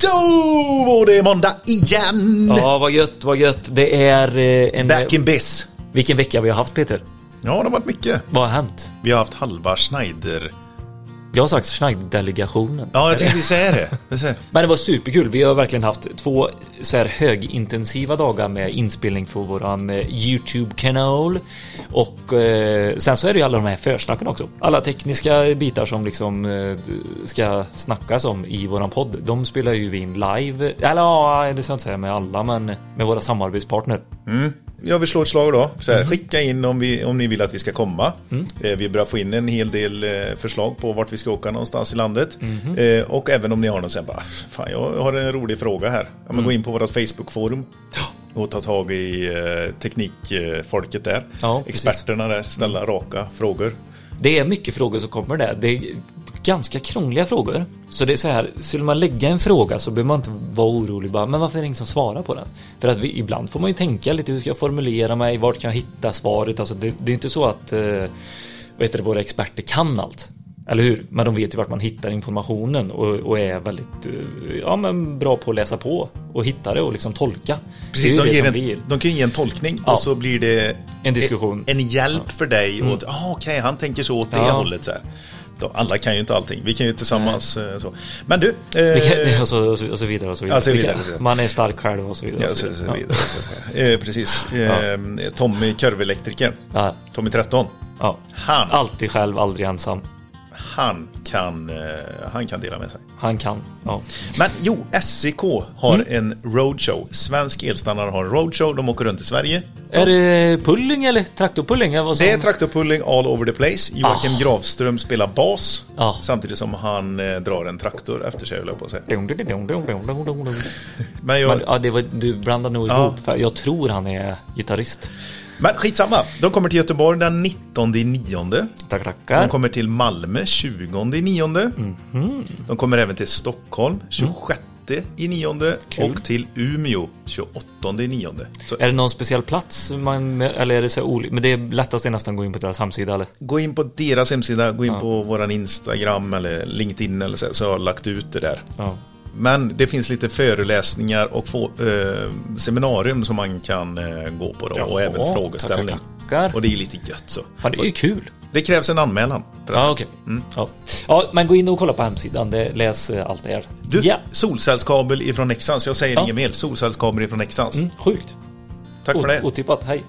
Då var det måndag igen! Ja, vad gött, vad gött. Det är eh, en... Back in biz. Vilken vecka vi har haft Peter. Ja, det har varit mycket. Vad har hänt? Vi har haft halva Schneider. Jag har sagt Schneid-delegationen. Ja, jag tänkte säga det. Säger. Men det var superkul. Vi har verkligen haft två så här högintensiva dagar med inspelning för våran eh, YouTube-kanal. Och eh, sen så är det ju alla de här försnacken också. Alla tekniska bitar som liksom eh, ska snackas om i våran podd. De spelar ju vi in live. Eller ja, det ska jag inte säga med alla, men med våra samarbetspartner. Jag vill slå ett slag då. Så här, Skicka in om, vi, om ni vill att vi ska komma. Eh, vi börjar få in en hel del eh, förslag på vart vi ska åka någonstans i landet. Eh, och även om ni har någon här, bara, fan jag har en rolig fråga här. Ja, men Gå in på vårt Facebook-forum. Och ta tag i teknikfolket där. Ja, precis. Experterna där, ställa raka frågor. Det är mycket frågor som kommer där. Det är ganska krångliga frågor. Så det är så här, skulle man lägga en fråga så behöver man inte vara orolig bara, men varför är det ingen som svarar på den? För att vi, ibland får man ju tänka lite, hur ska jag formulera mig, vart kan jag hitta svaret? Alltså det, det är inte så att eh, vad heter det, våra experter kan allt. Eller hur? Men de vet ju vart man hittar informationen och, och är väldigt eh, ja, men bra på att läsa på och hitta det och liksom tolka. Precis, det är de, ger en, de kan ju ge en tolkning Ja. och så blir det en diskussion. en hjälp för dig. Och, ah, Okej, han tänker så åt det Ja. hållet. Så här. Alla kan ju inte allting. Vi kan ju tillsammans eh, så. Men du. Eh, och, så, och, så, och så vidare och så vidare. Ja, så vidare, vidare. Man är stark själv och så vidare. ja, och så. Så, eh, precis. Eh, Tommy Kurvelektrikern. Ja. Tommy 13. Ja. Han, Alltid själv, aldrig ensam. Han, kan, eh, han kan dela med sig. Han kan. Ja. Men jo, SEK har Mm. en roadshow. Svensk elstandard har en roadshow. De åker runt i Sverige. Är det pulling eller traktorpulling? Det är traktorpulling all over the place. Joakim Ah. Gravström spelar bas. Ja. Samtidigt som han eh, drar en traktor efter sig, jag på att säga. Men, jag, Men, ja, det var, du blandade nog Ja. ihop, för jag tror han är gitarrist. Men skitsamma. De kommer till Göteborg den 19 nionde. Tack, De tackar. kommer till Malmö 20 nionde. Mhm. De kommer även till Stockholm 26 i nionde. Mm. Kul. Och till Umeå 28 i nionde. Så Är det någon speciell plats? Man, eller är det så olika? Men det är lättast är nästan att gå in på deras hemsida eller? gå in på deras hemsida, gå in på våran Instagram eller LinkedIn eller så, så har jag lagt ut det där. Ja. Men det finns lite föreläsningar och få, eh, seminarium som man kan eh, gå på då, och även frågeställning. tackar, tackar. Och det är lite gött så. Fan, det är ju kul. Det krävs en anmälan. Ja, okej. Ja. ja, men gå in och kolla på hemsidan. Det, läs eh, allt det här. Du, Ja. solcellskabel ifrån Nexans. Jag säger Ja. inget mer. Solcellskabel ifrån Nexans. Mm, sjukt. Tack för det. Otippat, hej.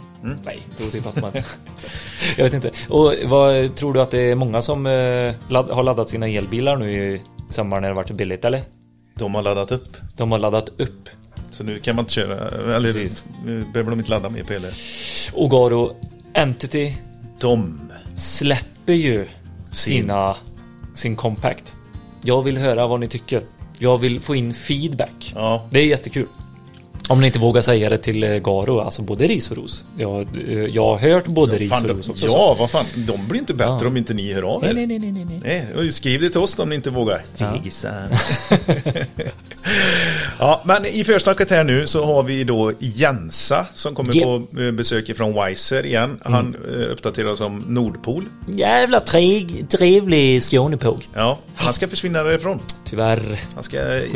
Nej, inte otippat men... jag vet inte. Och vad tror du att det är många som eh, ladd, har laddat sina elbilar nu i sommar när det varit billigt eller? De har laddat upp. De har laddat upp. Så nu kan man inte köra, eller Precis. nu behöver de inte ladda mer på el. Ogaro Entity De, släpper ju sina, sin compact. Jag vill höra vad ni tycker. Jag vill få in feedback. ja. Det är jättekul. Om ni inte vågar säga det till eh, Garo, alltså både ris och ros. Jag, eh, jag har hört både ris Fan, och ros också. så- ja, vad fan. De blir inte bättre Ja. om inte ni hör av er. nej, nej, nej, nej, nej. Nej, skriv det till oss om ni inte vågar. Ja. Fegisar. ja, men i försnacket här nu så har vi då Jensa som kommer Yep. på eh, besök från Weiser igen. Han Mm. uppdaterar oss om Nordpol. Jävla trevlig Skånepåg. Ja, han ska försvinna därifrån. Tyvärr. Han ska eh,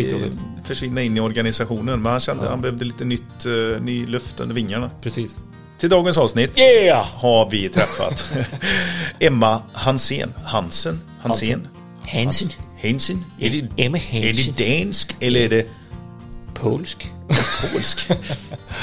försvinna in i organisationen. Men han kände att han behövde lite nytt, eh, ny luft under vingarna. Precis. Till dagens avsnitt Yeah! har vi träffat Emma Hansén. Hansen? Hansen? Hansen. Hansen? Är det, Emma är Hansen. det dansk eller är det Polsk. polsk?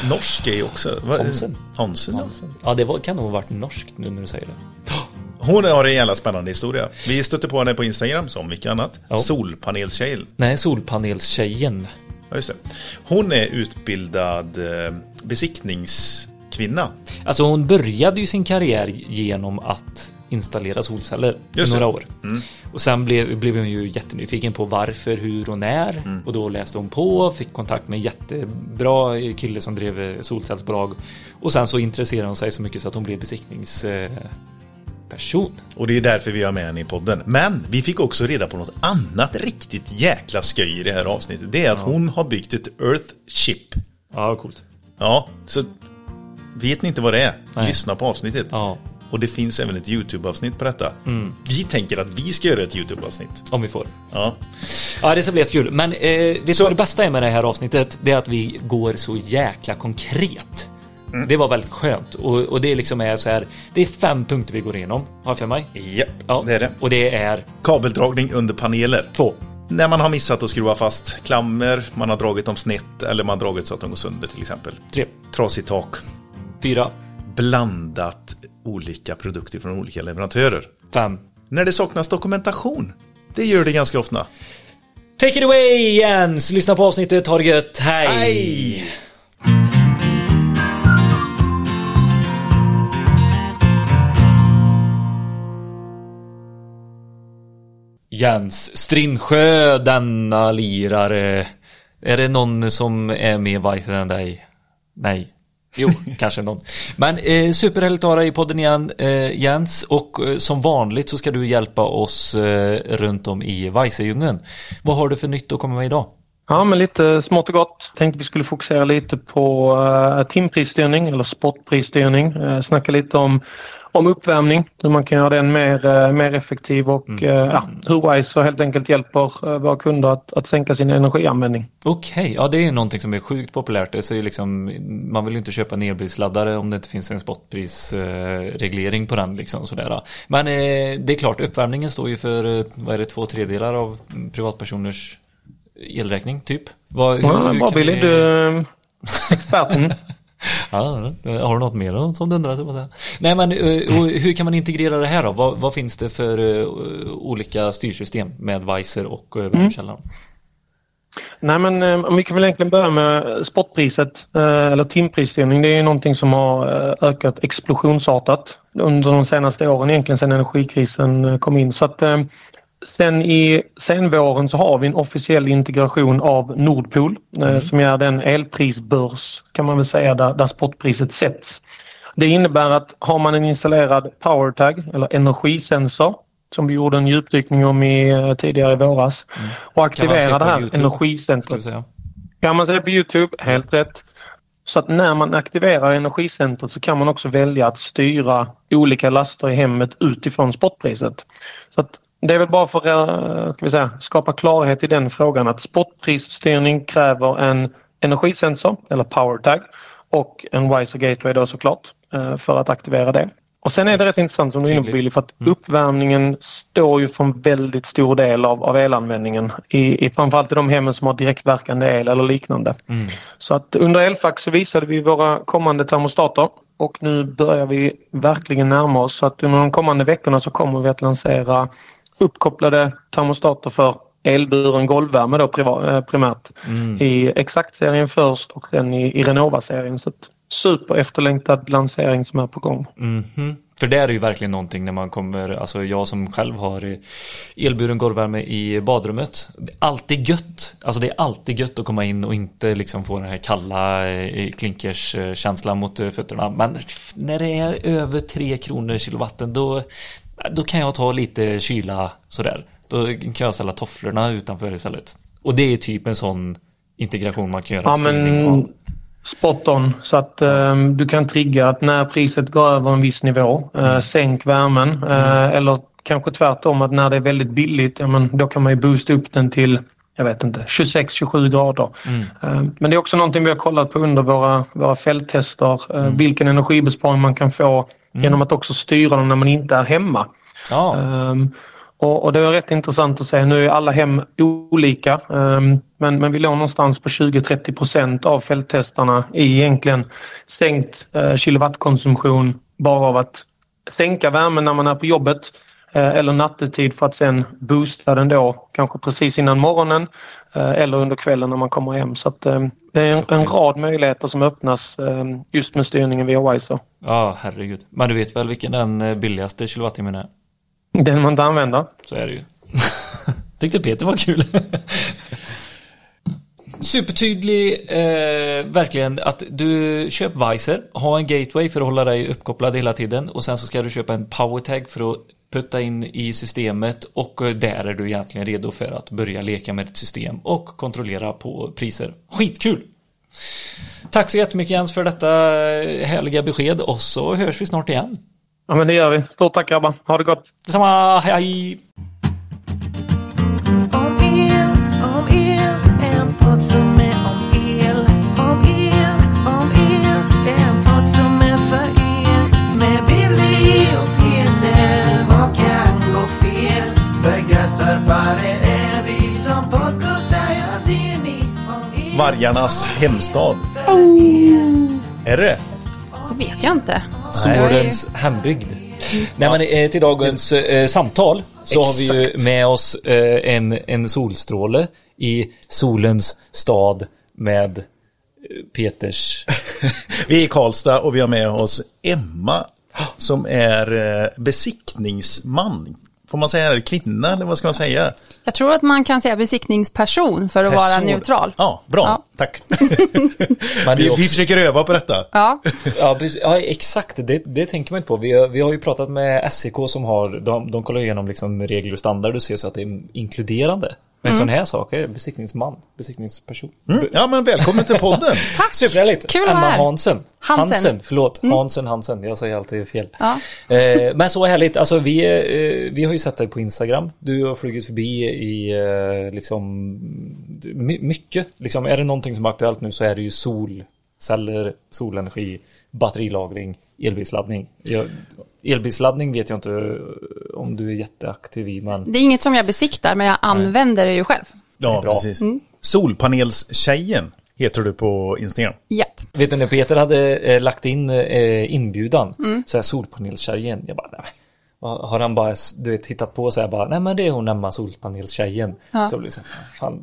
Norsk är ju också... Hansen. Hansen, ja. Ja, det var, kan nog ha varit norskt nu när du säger det. Hon har en jävla spännande historia. Vi stötte på henne på Instagram, som mycket annat. Ja. Solpanelstjej. Nej, solpanelstjejen. Ja, just det. Hon är utbildad eh, besiktningskvinna. Alltså hon började ju sin karriär genom att installera solceller Just i det. några år. Och sen blev, blev hon ju jättenyfiken på varför, hur och när. Mm. Och då läste hon på, fick kontakt med en jättebra kille som drev eh, solcellsbolag. Och sen så intresserade hon sig så mycket så att hon blev besiktningsperson. Och det är därför vi har med henne i podden. Men vi fick också reda på något annat riktigt jäkla sköj i det här avsnittet. Det är att hon har byggt ett Earthship. Ja, coolt. Ja, så vet ni inte vad det är? Nej. Lyssna på avsnittet. Ja. Och det finns även ett YouTube-avsnitt på detta. Vi tänker att vi ska göra ett YouTube-avsnitt. Om vi får. Ja. Ja, det ska bli jättekul. Men eh, vet du Så- det bästa är med det här avsnittet? Det är att vi går så jäkla konkret. Mm. Det var väldigt skönt. Och, och det liksom är så här. Det är fem punkter vi går igenom. Har jag för mig? Japp, Ja, det är det. Och det är Kabeldragning under paneler. två. När man har missat att skruva fast klammer, man har dragit dem snett eller man har dragit så att de går sönder till exempel. Tre. Trasigt tak. Fyra. Blandat olika produkter från olika leverantörer. Fem. När det saknas dokumentation. Det gör det ganska ofta. Take it away Jens! Lyssna på avsnittet. Ha det gött. Hej! Hej! Jens Strinsjö, denna lirare. Är det någon som är mer Weiser än dig? Nej. Jo, kanske någon. Men eh, superhärligt att ha dig i podden igen, eh, Jens. Och eh, som vanligt så ska du hjälpa oss eh, runt om i Weisserdjungeln. Vad har du för nytt att komma med idag? Ja, men lite smått och gott. Tänkte vi skulle fokusera lite på uh, timprisstyrning eller spotprisstyrning. Uh, snacka lite om, om uppvärmning, hur man kan göra den mer, uh, mer effektiv och uh, ja, hur Wise helt enkelt hjälper uh, våra kunder att, att sänka sin energianvändning. Okej, ja det är någonting som är sjukt populärt. Det är liksom, man vill ju inte köpa en elbilsladdare om det inte finns en spotprisreglering på den. Liksom, sådär. Men eh, det är klart, uppvärmningen står ju för, eh, vad är det, två tredjedelar av privatpersoners elräkning, typ. Vad, hur- Ja, hur bra kan Billy, vi- du experten. Ja, har du något mer som du undrar? så att säga? Nej men eh, hur kan man integrera det här då? Vad, vad finns det för eh, olika styrsystem med Weiser och uh, värmekällaren? Nej men eh, om vi kan väl egentligen börja med spotpriset eh, eller timprisstyrning. Det är någonting som har eh, ökat explosionsartat under de senaste åren egentligen sedan energikrisen eh, kom in. Så att eh, sen i senvåren så har vi en officiell integration av Nordpol eh, som är den elprisbörs kan man väl säga där, där spotpriset sätts. Det innebär att har man en installerad powertag eller energisensor som vi gjorde en djupdykning om i, eh, tidigare i våras och man se aktiverar det här YouTube? Energicentret kan man se på Youtube, helt rätt. Så att när man aktiverar energicentret så kan man också välja att styra olika laster i hemmet utifrån spotpriset. Så att det är väl bara för att eh, vi säga, skapa klarhet i den frågan att spotprisstyrning kräver en energisensor eller powertag och en Wiser Gateway då såklart eh, för att aktivera det. Och sen är det rätt intressant som du är inne på. Billy för att uppvärmningen står ju för en väldigt stor del av, av elanvändningen i, i framförallt i de hemmen som har direktverkande el eller liknande. Så att under Elfax så visade vi våra kommande termostater och nu börjar vi verkligen närma oss så att under de kommande veckorna så kommer vi att lansera uppkopplade termostater för elburen golvvärme då eh, primärt i Exakt-serien först och sen i, i Renova-serien. Så super efterlängtad lansering som är på gång. Mhm. För det är ju verkligen någonting när man kommer, alltså jag som själv har elburen golvvärme i badrummet. Alltid gött. Alltså det är alltid gött att komma in och inte liksom få den här kalla eh, klinkerskänslan mot eh, fötterna. Men när det är över 3 kronor kilowatten då, då kan jag ta lite kyla sådär. Då kan jag ställa tofflorna utanför istället. Och det är typ en sån integration man kan göra. Ja men spot on så att eh, du kan trigga att när priset går över en viss nivå, eh, sänk värmen eh, eller kanske tvärtom att när det är väldigt billigt, ja, men då kan man ju boosta upp den till jag vet inte, 26-27 grader. Eh, Men det är också någonting vi har kollat på under våra, våra fälttester. eh, Vilken energibesparing man kan få genom att också styra dem när man inte är hemma. Ja, Ehm, och, och det är rätt intressant att se. Nu är alla hem olika ehm, men, men vi låg någonstans på 20-30 procent av fälttestarna i egentligen sänkt eh, kilowattkonsumtion bara av att sänka värmen när man är på jobbet eh, eller nattetid för att sen boosta den då kanske precis innan morgonen eller under kvällen när man kommer hem. Så att, eh, det är en, en rad möjligheter som öppnas eh, just med styrningen via Wiser. ja herregud. Men du vet väl vilken den eh, billigaste kilowattimmen är? Den man inte använder. Så är det ju. Tyckte Peter var kul. Supertydlig, eh, verkligen att du köp Weiser, ha en gateway för att hålla dig uppkopplad hela tiden och sen så ska du köpa en powertag för att putta in i systemet och eh, där är du egentligen redo för att börja leka med ditt system och kontrollera på priser. Skitkul! Tack så jättemycket Jens för detta eh, härliga besked och så hörs vi snart igen. Ja, men det gör vi. Stort tack grabbar. Ha det gott. Detsamma, hej! Om el, om el, en podd som är Vargarnas hemstad. Är det? Det vet jag inte. Solens hembygd. Nej men eh, till dagens eh, samtal så har vi ju Exakt. med oss eh, en, en solstråle i solens stad med eh, Peters Vi är i Karlstad och vi har med oss Emma som är eh, besiktningsman. Får man säga det? Kvinna eller vad ska man säga? Jag tror att man kan säga besiktningsperson för att vara Person. neutral. Ja, bra. Ja. Tack. Vi, vi försöker öva på detta. Ja, ja, precis, ja exakt, det, det tänker man inte på. Vi har, vi har ju pratat med SEK som har, de, de kollar igenom liksom regler och standard och ser så att det är inkluderande. Men sån här sak är besiktningsman, besiktningsperson. Mm. Ja, men välkommen till podden. tack. Superhärligt! Kul att vara Emma här. Hansen. Hansen. Hansen, förlåt. Hansen, Hansen. Jag säger alltid fel. Ja. Eh, men så härligt. Alltså vi, eh, vi har ju sett dig på Instagram. Du har flugit förbi i eh, liksom my- mycket. Liksom, är det någonting som är aktuellt nu så är det ju solceller, solenergi, batterilagring, elbilsladdning. Jag, elbilsladdning vet jag inte om du är jätteaktiv i men Det är inget som jag besiktar, men jag använder det ju själv. Ja, precis. Solpanelstjejen heter du på Instagram. Japp. Vet du när Peter hade eh, lagt in eh, inbjudan, Mm. så här solpanelstjejen, jag bara, nej. Har han bara du vet, tittat på så här bara, nej men det är hon Emma solpanelstjejen. Så jag blir så här, fan.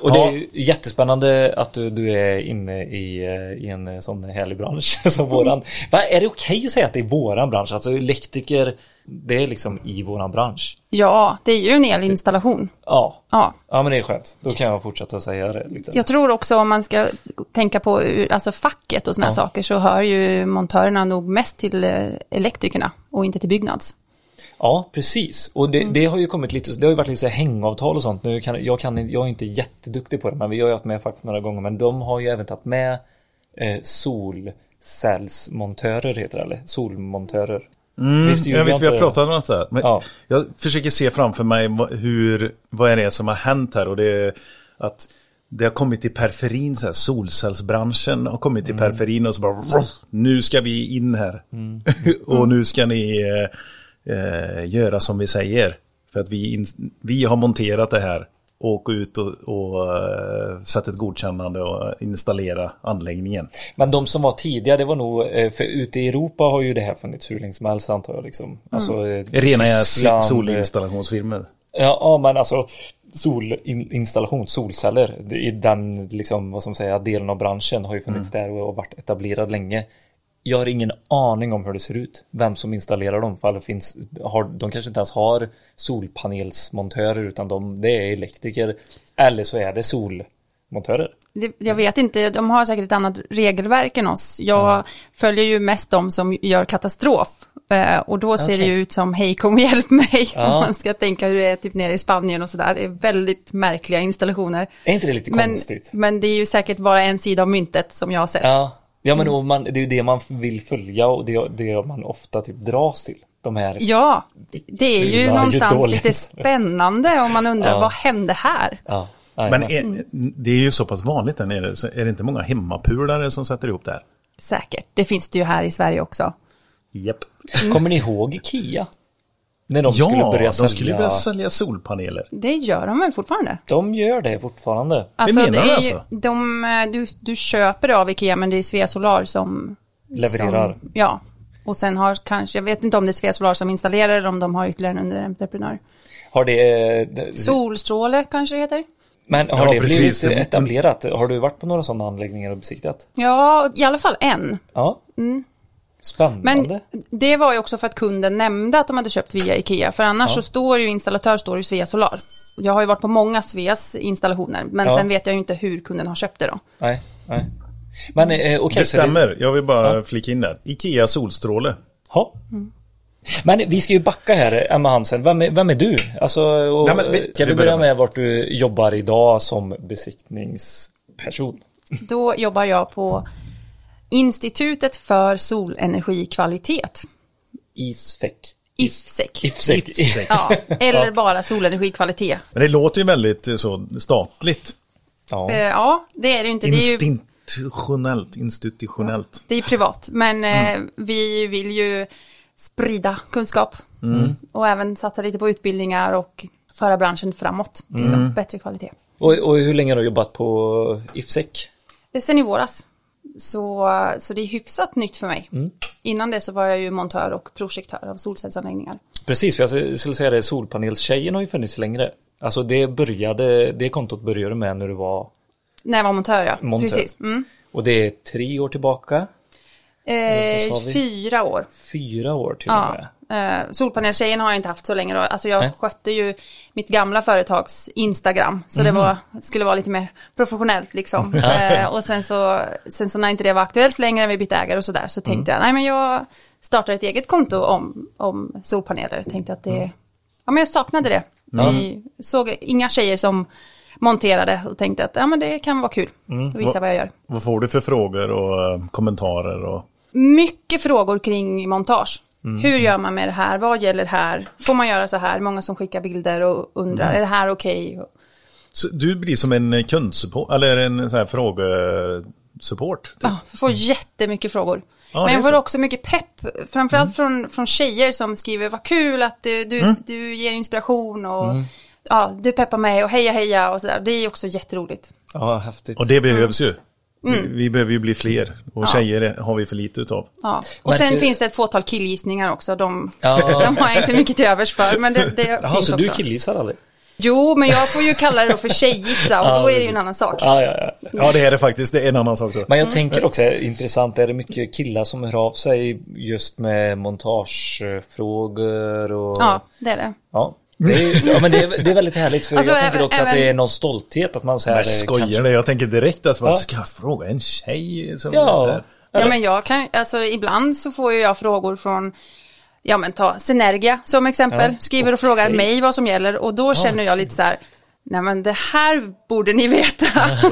och det är ju jättespännande att du, du är inne i, eh, i en sån härlig bransch som våran. Va, är det okej att säga att det är våran bransch? Alltså elektriker, det är liksom i våran bransch. Ja, det är ju en elinstallation. Ja, Ja. ja men det är skönt. Då kan jag fortsätta säga det. Liksom. Jag tror också om man ska tänka på alltså facket och sådana Ja. saker så hör ju montörerna nog mest till eh, elektrikerna och inte till byggnads. Ja, precis. Och det, det har ju kommit lite, det har ju varit lite så hängavtal och sånt. Nu kan, jag, kan, jag är inte jätteduktig på det, men vi har ju haft med facket några gånger. Men de har ju även tagit med eh, solcellsmontörer heter det, eller solmontörer. Mm, Jag vet, vi har pratat om detta. Men Ja. Jag försöker se framför mig hur, vad är det som har hänt här och det är att det har kommit till periferin, så här, solcellsbranschen har kommit till periferin och så bara nu ska vi in här. och nu ska ni eh, eh, göra som vi säger. För att vi, vi har monterat det här och åka ut och, och eh, sätta ett godkännande och installera anläggningen. Men de som var tidiga, det var nog, eh, för ute i Europa har ju det här funnits hur länge som helst antar jag. Liksom. Alltså, eh, Rena Tyskland, solinstallationsfirmor. Ja, ja men alltså solinstallation, solceller i den liksom, vad som säger, delen av branschen har ju funnits där och varit etablerad länge. Jag har ingen aning om hur det ser ut, vem som installerar dem, för det finns, har, de kanske inte ens har solpanelsmontörer utan de, det är elektriker eller så är det solmontörer. Det, jag vet inte, de har säkert ett annat regelverk än oss. Jag följer ju mest de som gör katastrof. Eh, och då ser det Okej. ju ut som, hej kom och hjälp mig. Ja. Man ska tänka hur det är typ nere i Spanien och sådär. Det är väldigt märkliga installationer. Är inte det lite Men, konstigt? men det är ju säkert bara en sida av myntet som jag har sett. Ja, ja men och man, det är ju det man vill följa och det, det man ofta typ dras till. De här Ja, det- är ju Fula, ju någonstans dåligt. lite spännande om man undrar Ja. vad hände här? Ja, Men är, det är ju så pass vanligt där nere, så är det inte många hemmapulare som sätter ihop det här? Säkert, det finns det ju här i Sverige också. Japp. Kommer ni ihåg Ikea? När de skulle Ja, börja de sälja... skulle börja sälja solpaneler. Det gör de väl fortfarande? De gör det fortfarande. Alltså, menar det du är alltså? de, eh, du, du köper det av Ikea men det är Svea Solar som Levererar. Som, ja, och sen har kanske, jag vet inte om det är Svea Solar som installerar eller om de har ytterligare en underentreprenör. Har det... det- Solstråle kanske det heter? Men har Ja, det precis. blivit etablerat? Har du varit på några sådana anläggningar och besiktat? Ja, i alla fall en. Ja. Spännande. Men det var ju också för att kunden nämnde att de hade köpt via Ikea. För annars så står ju installatör står ju Svea Solar. Jag har ju varit på många Sveas installationer. Men Ja. sen vet jag ju inte hur kunden har köpt det då. Nej, nej. Men eh, okej. Det stämmer, jag vill bara flika in där. Ikea solstråle. Ja. Men vi ska ju backa här, Emma Hansen. Vem är, vem är du? Alltså, och, Nej, men vi- kan vi börja med vart du jobbar idag som besiktningsperson? Då jobbar jag på Institutet för solenergikvalitet. ISFEC. IFSEC. IFSEC. Ja, eller bara solenergikvalitet. Men det låter ju väldigt eh, så statligt. Ja. Eh, Ja, det är det ju inte. Det är ju, Institutionellt. Institutionellt. det är ju privat. Men eh, vi vill ju sprida kunskap. Och även satsa lite på utbildningar och föra branschen framåt. Liksom, Bättre kvalitet. Och, och hur länge har du jobbat på IFSEC? Sen i våras. Så, så det är hyfsat nytt för mig. Innan det så var jag ju montör och projektör av solcellsanläggningar. Precis, för jag skulle säga det, Solpanelstjejen har ju funnits längre. Alltså det började, det kontot började med när du var När jag var montör, ja. Montör. Precis. Mm. Och det är tre år tillbaka. Eh, fyra år. Fyra år till och Ja. Eh, solpaneltjejen har jag inte haft så länge då. Alltså jag Nej. skötte ju mitt gamla företags Instagram. Så det var, skulle vara lite mer professionellt liksom. eh, och sen så, sen så när inte det var aktuellt längre, vi bytte ägare och sådär, så tänkte jag, nej men jag startar ett eget konto om, om solpaneler. Tänkte att det, ja men jag saknade det. Vi såg inga tjejer som monterade och tänkte att ja men det kan vara kul. att Visa vad jag gör. Vad får du för frågor och eh, kommentarer? Och... Mycket frågor kring montage. Hur gör man med det här? Vad gäller här? Får man göra så här? Många som skickar bilder och undrar, är det här okej? Så du blir som en kundsupport, eller en sån här frågesupport? Typ. Ja, jag får jättemycket frågor. Ja, Men jag får så. också mycket pepp, framförallt från, från tjejer som skriver, vad kul att du, du, du ger inspiration och ja, du peppar mig och heja heja och sådär. Det är också jätteroligt. Ja, häftigt. Och det behövs ju. Vi, vi behöver ju bli fler. Och tjejer har vi för lite utav. Ja. Och Märker- sen finns det ett fåtal killgissningar också. De, Ja. de har jag inte mycket till övers för, men det, det Jaha, finns så också. du killgissar aldrig? Jo, men jag får ju kalla det då för tjejgissa och Ja, då är det ju en annan sak. Ja, ja, ja. Ja, det är det faktiskt. Det är en annan sak då. Men jag tänker också, intressant, är det mycket killar som hör av sig just med montagefrågor och... Ja, det är det. Ja. Det är, ja men det är, det är väldigt härligt för Alltså, jag tänker även- också att det även- är någon stolthet att man säger Jag skojar det. Jag tänker direkt att man Ja. ska jag fråga en tjej som Ja. Ja, men jag kan, alltså ibland så får ju jag frågor från, ja men ta Synergia som exempel, Ja, skriver och frågar okej. mig vad som gäller och då känner jag lite så här, nej men det här borde ni veta.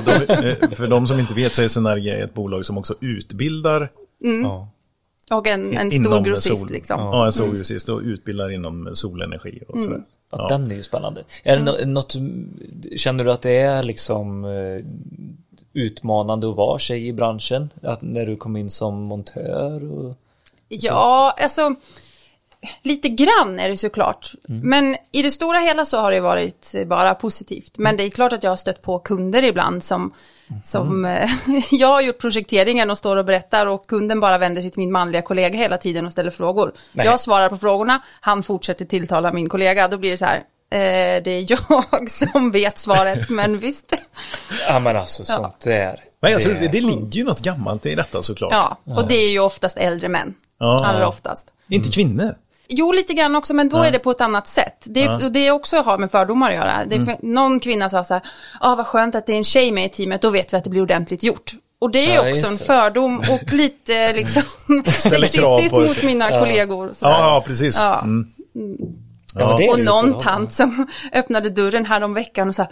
De, eh, för de som inte vet så är Synergia ett bolag som också utbildar Ja. och en, en stor grossist sol. liksom. Ja, en stor grossist och utbildar inom solenergi och sådär. Ja, Ja. Den är ju spännande. Är det nå- något, känner du att det är liksom eh, utmanande att vara tjej i branschen? Att när du kom in som montör? Och... Ja, alltså lite grann är det såklart. Men i det stora hela så har det varit bara positivt. Men det är klart att jag har stött på kunder ibland som, som eh, jag har gjort projekteringen och står och berättar och kunden bara vänder sig till min manliga kollega hela tiden och ställer frågor. Nej. Jag svarar på frågorna, han fortsätter tilltala min kollega, då blir det så här. Eh, det är jag som vet svaret, men visst. Ja men alltså sånt där. Men jag tror det, det ligger ju något gammalt i detta såklart. Ja, och det är ju oftast äldre män. Ja. Allra oftast. Inte kvinnor. Jo, lite grann också, men då är det på ett annat sätt. Det, och det också har med fördomar att göra. Det, är för, Någon kvinna sa så här, ah, vad skönt att det är en tjej med i teamet, då vet vi att det blir ordentligt gjort. Och det är Ja, också en fördom och lite liksom sexistiskt mot mina Ja. kollegor. Ja, ja precis. Ja. Mm. Ja, det är Och någon tant som öppnade dörren här om veckan och sa,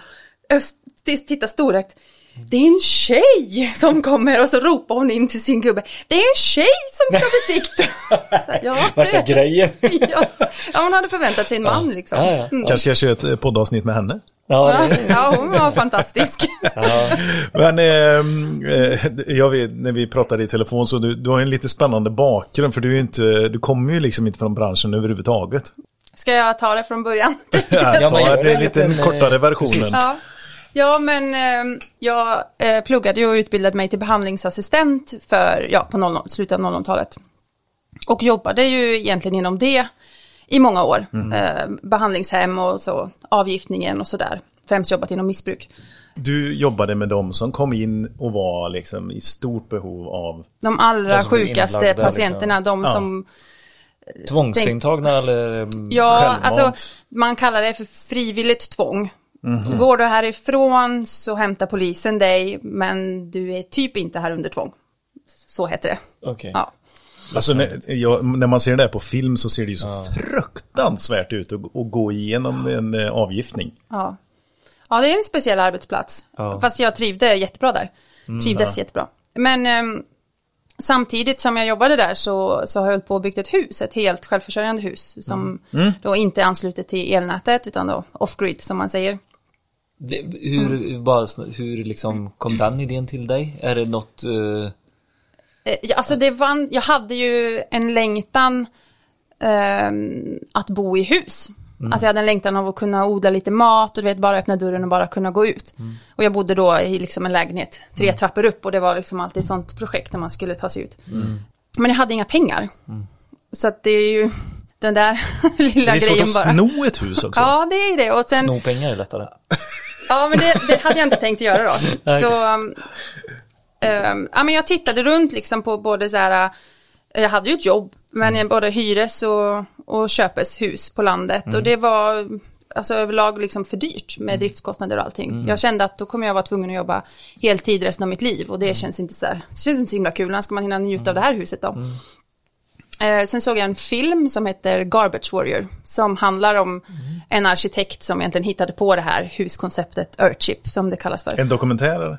titta storögt, det är en tjej som kommer och så ropar hon in till sin gubbe. Det är en tjej som ska besikta. Så ja, Värsta grejen. ja. ja, hon hade förväntat sig en man liksom. Ja, ja. Mm. Kanske jag kör ett eh, poddavsnitt med henne. Ja, Ja, ja, hon var fantastisk. Men ehm, eh, jag vet, när vi pratade i telefon så du, du har en lite spännande bakgrund för du är inte, du kommer ju liksom inte från branschen överhuvudtaget. Ska jag ta det från början? Ja, gör det lite kortare eh, versionen. precis. Ja. Ja, men eh, jag eh, pluggade och utbildade mig till behandlingsassistent för, ja, på 00, slutet av 00-talet. Och jobbade ju egentligen inom det i många år. Eh, behandlingshem och så, avgiftningen och sådär. Främst jobbat inom missbruk. Du jobbade med dem som kom in och var liksom i stort behov av De allra De sjukaste inlagda, patienterna, de Ja. som tvångsintagna eller? mm, Ja, Självmant. alltså man kallar det för frivilligt tvång. Mhm. Går du härifrån så hämtar polisen dig, men du är typ inte här under tvång. Så heter det. Okej. Ja. Alltså när, jag, när man ser det där på film så ser det ju så fruktansvärt ut att, att gå igenom en eh, avgiftning. Ja. ja, det är en speciell arbetsplats. Ja. Fast jag trivde jättebra där. Trivdes jättebra. Men ehm, samtidigt som jag jobbade där så, så har jag hållit på och byggt ett hus, ett helt självförsörjande hus som då inte är anslutet till elnätet utan då off-grid som man säger. Det, hur, bara, sn- hur liksom kom den idén till dig? Är det något... ja, Alltså det var, jag hade ju en längtan ehm, att bo i hus. Alltså jag hade en längtan av att kunna odla lite mat och du vet bara öppna dörren och bara kunna gå ut. Och jag bodde då i liksom en lägenhet tre trappor upp och det var liksom alltid ett sånt projekt när man skulle ta sig ut. Men jag hade inga pengar. Så att det är ju den där lilla Det är svårt grejen att bara. sno ett hus också. Ja, det är det. Och sen, Sno pengar är lättare. Ja, men det, det hade jag inte tänkt göra då. Så, um, um, ja men jag tittade runt liksom på både så här, uh, jag hade ju ett jobb, men både hyres och, och köpes hus på landet och det var alltså överlag liksom för dyrt med driftskostnader och allting. Jag kände att då kommer jag vara tvungen att jobba heltid resten av mitt liv och det känns inte så här, det känns inte så himla kul, när ska man hinna njuta av det här huset då? Eh, sen såg jag en film som heter Garbage Warrior som handlar om en arkitekt som egentligen hittade på det här huskonceptet Earthship som det kallas för. En dokumentär eller?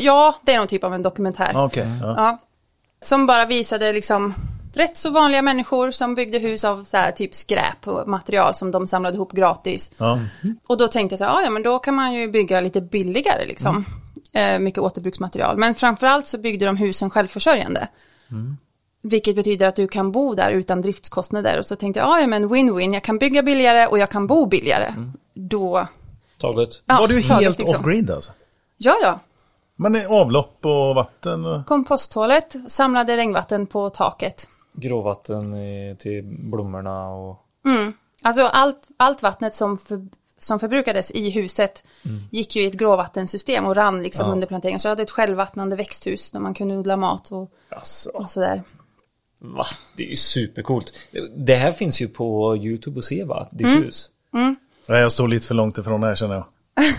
Ja, det är någon typ av en dokumentär. Ah, Okej. ja. Ja. Som bara visade liksom rätt så vanliga människor som byggde hus av så här typ skräp och material som de samlade ihop gratis. Ja. Och då tänkte jag så här, ja, ja men då kan man ju bygga lite billigare liksom. Eh, mycket återbruksmaterial. Men framförallt så byggde de husen självförsörjande. Vilket betyder att du kan bo där utan driftskostnader. Och så tänkte jag, ja ja, men win-win, jag kan bygga billigare och jag kan bo billigare. Då, Taget. ja, Var du taget helt liksom. off-grid alltså? Ja, ja. Men avlopp och vatten. Komposthålet, samlade regnvatten på taket. Gråvatten i, till blommorna och... Alltså allt, allt vattnet som, för, som förbrukades i huset gick ju i ett gråvattensystem och rann liksom under planteringen. Så jag hade ett självvattnande växthus där man kunde odla mat och, Alltså, och sådär. va? Det är ju supercoolt. Det här finns ju på YouTube att se va? Ditt Mm. hus. Nej, jag står lite för långt ifrån här känner jag.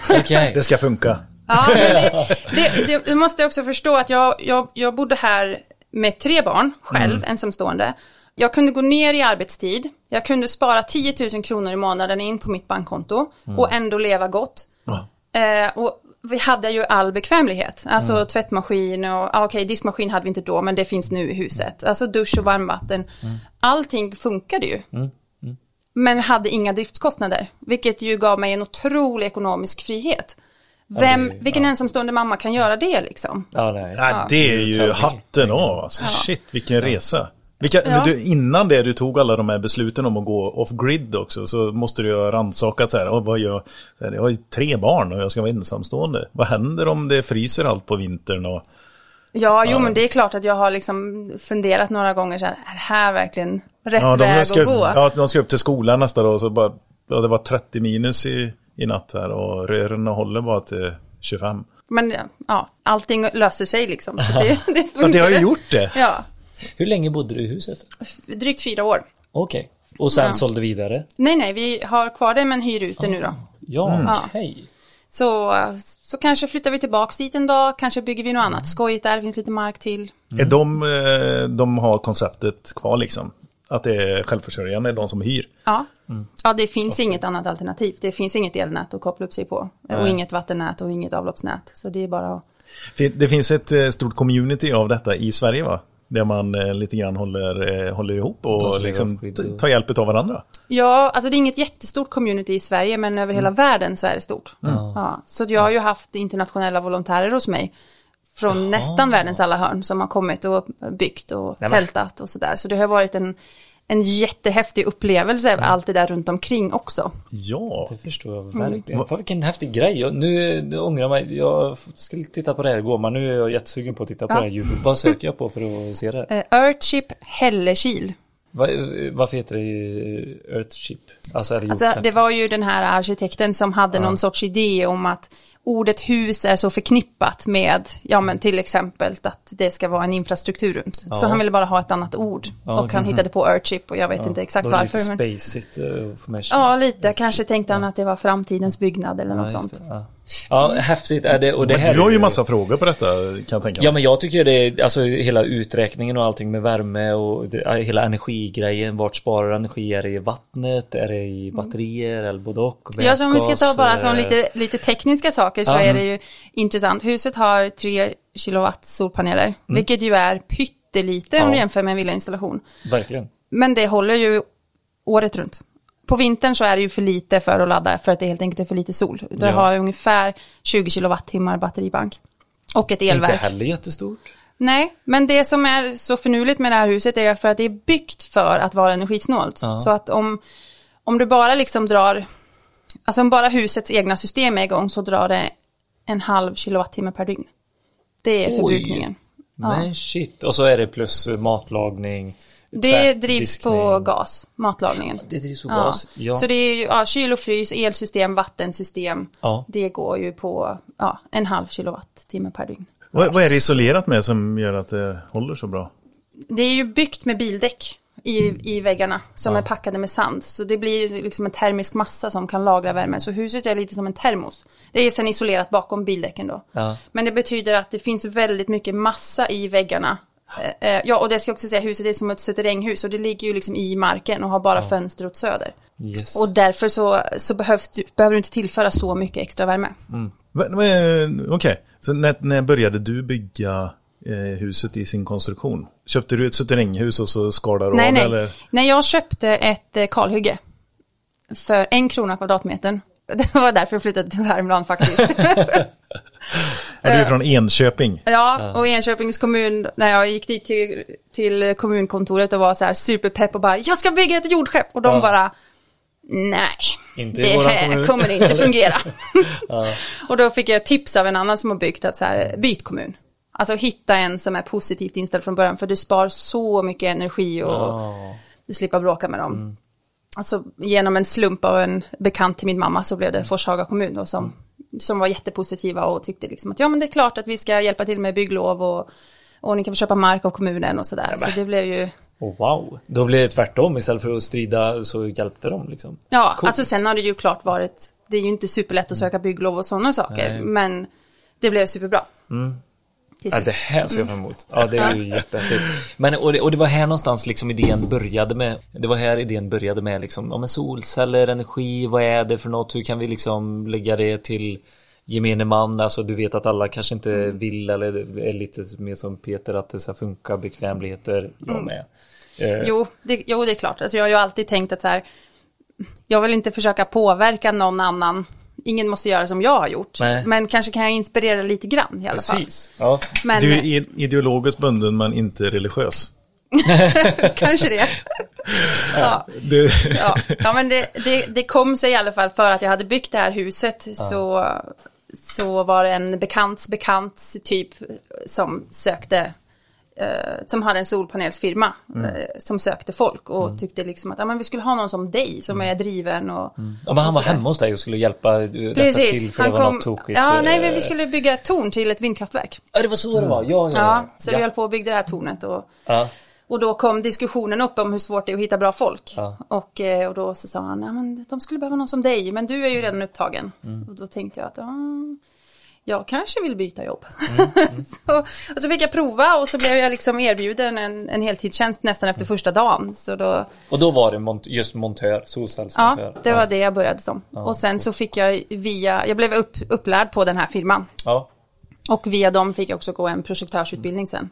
Okej. Det ska funka. Ja, men det, det, det, du måste också förstå att jag, jag, jag bodde här med tre barn själv, ensamstående. Jag kunde gå ner i arbetstid, jag kunde spara 10 000 kronor i månaden in på mitt bankkonto och ändå leva gott. Eh, och vi hade ju all bekvämlighet, alltså tvättmaskin och, ah, okej diskmaskin hade vi inte då men det finns nu i huset. Alltså dusch och varmvatten. Allting funkade ju. Men vi hade inga driftskostnader, vilket ju gav mig en otrolig ekonomisk frihet. Vem, det- vilken ensamstående mamma kan göra det liksom? Ja, nej. Nej, det är ju hatten av alltså. Shit, vilken resa. Vilka, Ja. men du, innan det du tog alla de här besluten om att gå off-grid också så måste du ju ha rannsakat så här, "Åh, vad gör, så här, jag har ju tre barn och jag ska vara ensamstående. Vad händer om det fryser allt på vintern och Ja, jo men det är klart att jag har liksom funderat några gånger så här, är det här verkligen rätt ja, väg ska, att gå? ja, de ska upp till skolan nästa dag och så bara, ja, det var 30 minus i, i natt här och rören håller bara till 25. Men ja, allting löser sig liksom. Så det, det Ja, det har ju gjort det. Ja, Hur länge bodde du i huset? drygt fyra år. Okej. Och sen Ja. sålde vidare? Nej, nej, vi har kvar det men hyr ut det nu då. Ja, Mm. okej. Så, så kanske flyttar vi tillbaks dit en dag, kanske bygger vi något annat skojigt där, det finns lite mark till. Är de, eh, de har konceptet kvar liksom? Att det är självförsörjande, de som hyr? Ja, ja det finns inget annat alternativ. Det finns inget elnät att koppla upp sig på. Och inget vattennät och inget avloppsnät. Så det är bara att... Det finns ett eh, stort community av detta i Sverige va? Där man eh, lite grann håller, eh, håller ihop och som liksom tar hjälp av varandra. Ja, alltså det är inget jättestort community i Sverige, men över hela världen så är det stort. Ja, så jag har ju haft internationella volontärer hos mig. Från nästan världens alla hörn som har kommit och byggt och men- tältat och sådär. Så det har varit en, en jättehäftig upplevelse, allt det där runt omkring också. Ja, Det förstår jag Mm. verkligen. Fan, vilken häftig grej. Jag, nu, nu ångrar jag mig. Jag skulle titta på det här igår, men nu är jag jättesugen på att titta på Ja. det här YouTube. Vad söker jag på för att se det? Eh, Earthship Hällekil. Va, varför heter det eh, Earthship? Alltså är det Alltså, det var ju den här arkitekten som hade någon sorts idé om att ordet hus är så förknippat med, ja men till exempel att det ska vara en infrastruktur runt. Så Ja. han ville bara ha ett annat ord. Ja, och han okej. hittade på Earthship och jag vet inte exakt varför. lite Men, spacigt uh, ja, lite. Kanske tänkte han att det var framtidens byggnad eller Ja, något sånt. det, Ja. ja, häftigt är det. Och det men här du har ju massa frågor på detta kan jag tänka mig. Ja men jag tycker det är, alltså hela uträkningen och allting med värme och det, hela energigrejen. Vart sparar energi? Är det i vattnet? Är det i batterier? Eller både och? Ja, så om vi ska ta bara som lite, lite tekniska saker så Ja. är det ju intressant. Huset har 3 kilowatt solpaneler, Mm. vilket ju är pyttelite om Ja. du jämför med en villainstallation. Verkligen. Men det håller ju året runt. På vintern så är det ju för lite för att ladda för att det helt enkelt är för lite sol. Du Ja. har ungefär 20 kilowattimmar batteribank. Och ett Inte elverk. heller jättestort. Nej, men det som är så förnuligt med det här huset är för att det är byggt för att vara energisnålt. Ja. Så att om, om du bara liksom drar, alltså om bara husets egna system är igång så drar det en halv kilowattimme per dygn. Det är Oj. förbrukningen. Ja. Men shit. Och så är det plus matlagning. Det tvätt, drivs diskning. på gas, matlagningen. Det drivs på Ja. gas. Ja. Så det är ju ja, kyl och frys, elsystem, vattensystem. Ja. Det går ju på ja, en halv kilowattimme per dygn. Vad, vad är det isolerat med som gör att det håller så bra? Det är ju byggt med bildäck i, i väggarna som är packade med sand. Så det blir liksom en termisk massa som kan lagra värme. Så huset är lite som en termos. Det är sen isolerat bakom bildäcken då. Ja. Men det betyder att det finns väldigt mycket massa i väggarna. Eh, eh, Ja, och det ska jag också säga, huset är som ett suterränghus och det ligger ju liksom i marken och har bara fönster åt söder. Yes. Och därför så, så behövs, du- behöver du inte tillföra så mycket extra värme. Va- eh, Okej, så när, när började du bygga huset i sin konstruktion? Köpte du ett suterränghus och så skar du Nej, av nej. eller? Nej, jag köpte ett eh, kalhygge. För en krona kvadratmetern. Det var därför jag flyttade till Värmland faktiskt. Ja, du är från Enköping. ja, och Enköpings kommun, när jag gick dit till, till kommunkontoret och var så här superpepp och bara, jag ska bygga ett jordskepp. Och de Ja. bara, nej, Inte det här kommun." kommer inte fungera. och då fick jag tips av en annan som har byggt att så här, byt kommun. Alltså hitta en som är positivt inställd från början, för du spar så mycket energi och Ja. du slipper bråka med dem. Alltså genom en slump av en bekant till min mamma så blev det Forshaga kommun då, som, som var jättepositiva och tyckte liksom att ja men det är klart att vi ska hjälpa till med bygglov och, och ni kan få köpa mark av kommunen och sådär. Så det blev ju, Oh, wow. Då blir det tvärtom. Istället för att strida så hjälpte de liksom. ja Coolt. alltså sen har det ju klart varit, det är ju inte superlätt att söka bygglov och sådana saker, Nej. men det blev superbra. Till Ja, slut. det här ser jag fram emot. Ja, det är ju jättehäftigt. Men, och det, och det var här någonstans liksom idén började med. Det var här idén började med liksom, ja men solceller, energi, vad är det för något? Hur kan vi liksom lägga det till gemene man? Alltså du vet att alla kanske inte vill eller är lite mer som Peter att det ska funka, bekvämligheter, jag med. Eh, Jo det, jo, det är klart. Alltså, jag har ju alltid tänkt att så här, jag vill inte försöka påverka någon annan. Ingen måste göra som jag har gjort. Nej. Men kanske kan jag inspirera lite grann i alla fall. Precis. Ja. Men Du är ideologiskt bunden men inte religiös. kanske det. ja, Det, ja. ja, men det, det, det kom sig i alla fall för att jag hade byggt det här huset. Så, så var det en bekants bekants typ som sökte eh, som hade en solpanelsfirma eh, som sökte folk och tyckte liksom att ja, men vi skulle ha någon som dig som är driven och ja, men han var och hemma hos dig och skulle hjälpa eh, rätta till Precis, för han det var kom, något tokigt. ja nej men eh, vi skulle bygga ett torn till ett vindkraftverk. Ja, det var så det var. Ja, ja, Ja, ja. så vi höll på att bygga det här tornet och, ja. och då kom diskussionen upp om hur svårt det är att hitta bra folk. Ja. Och, eh, och då så sa han, ja men de skulle behöva någon som dig, men du är ju redan upptagen. Mm. Och då tänkte jag att, ja, jag kanske vill byta jobb. Mm, så, och så fick jag prova och så blev jag liksom erbjuden en, en heltidstjänst nästan efter första dagen. Så då, Och då var det mont just montör, solcellsmontör. ja, det var det jag började som. och sen så fick jag via, jag blev upp, upplärd på den här firman. Ja. Och via dem fick jag också gå en projektörsutbildning sen.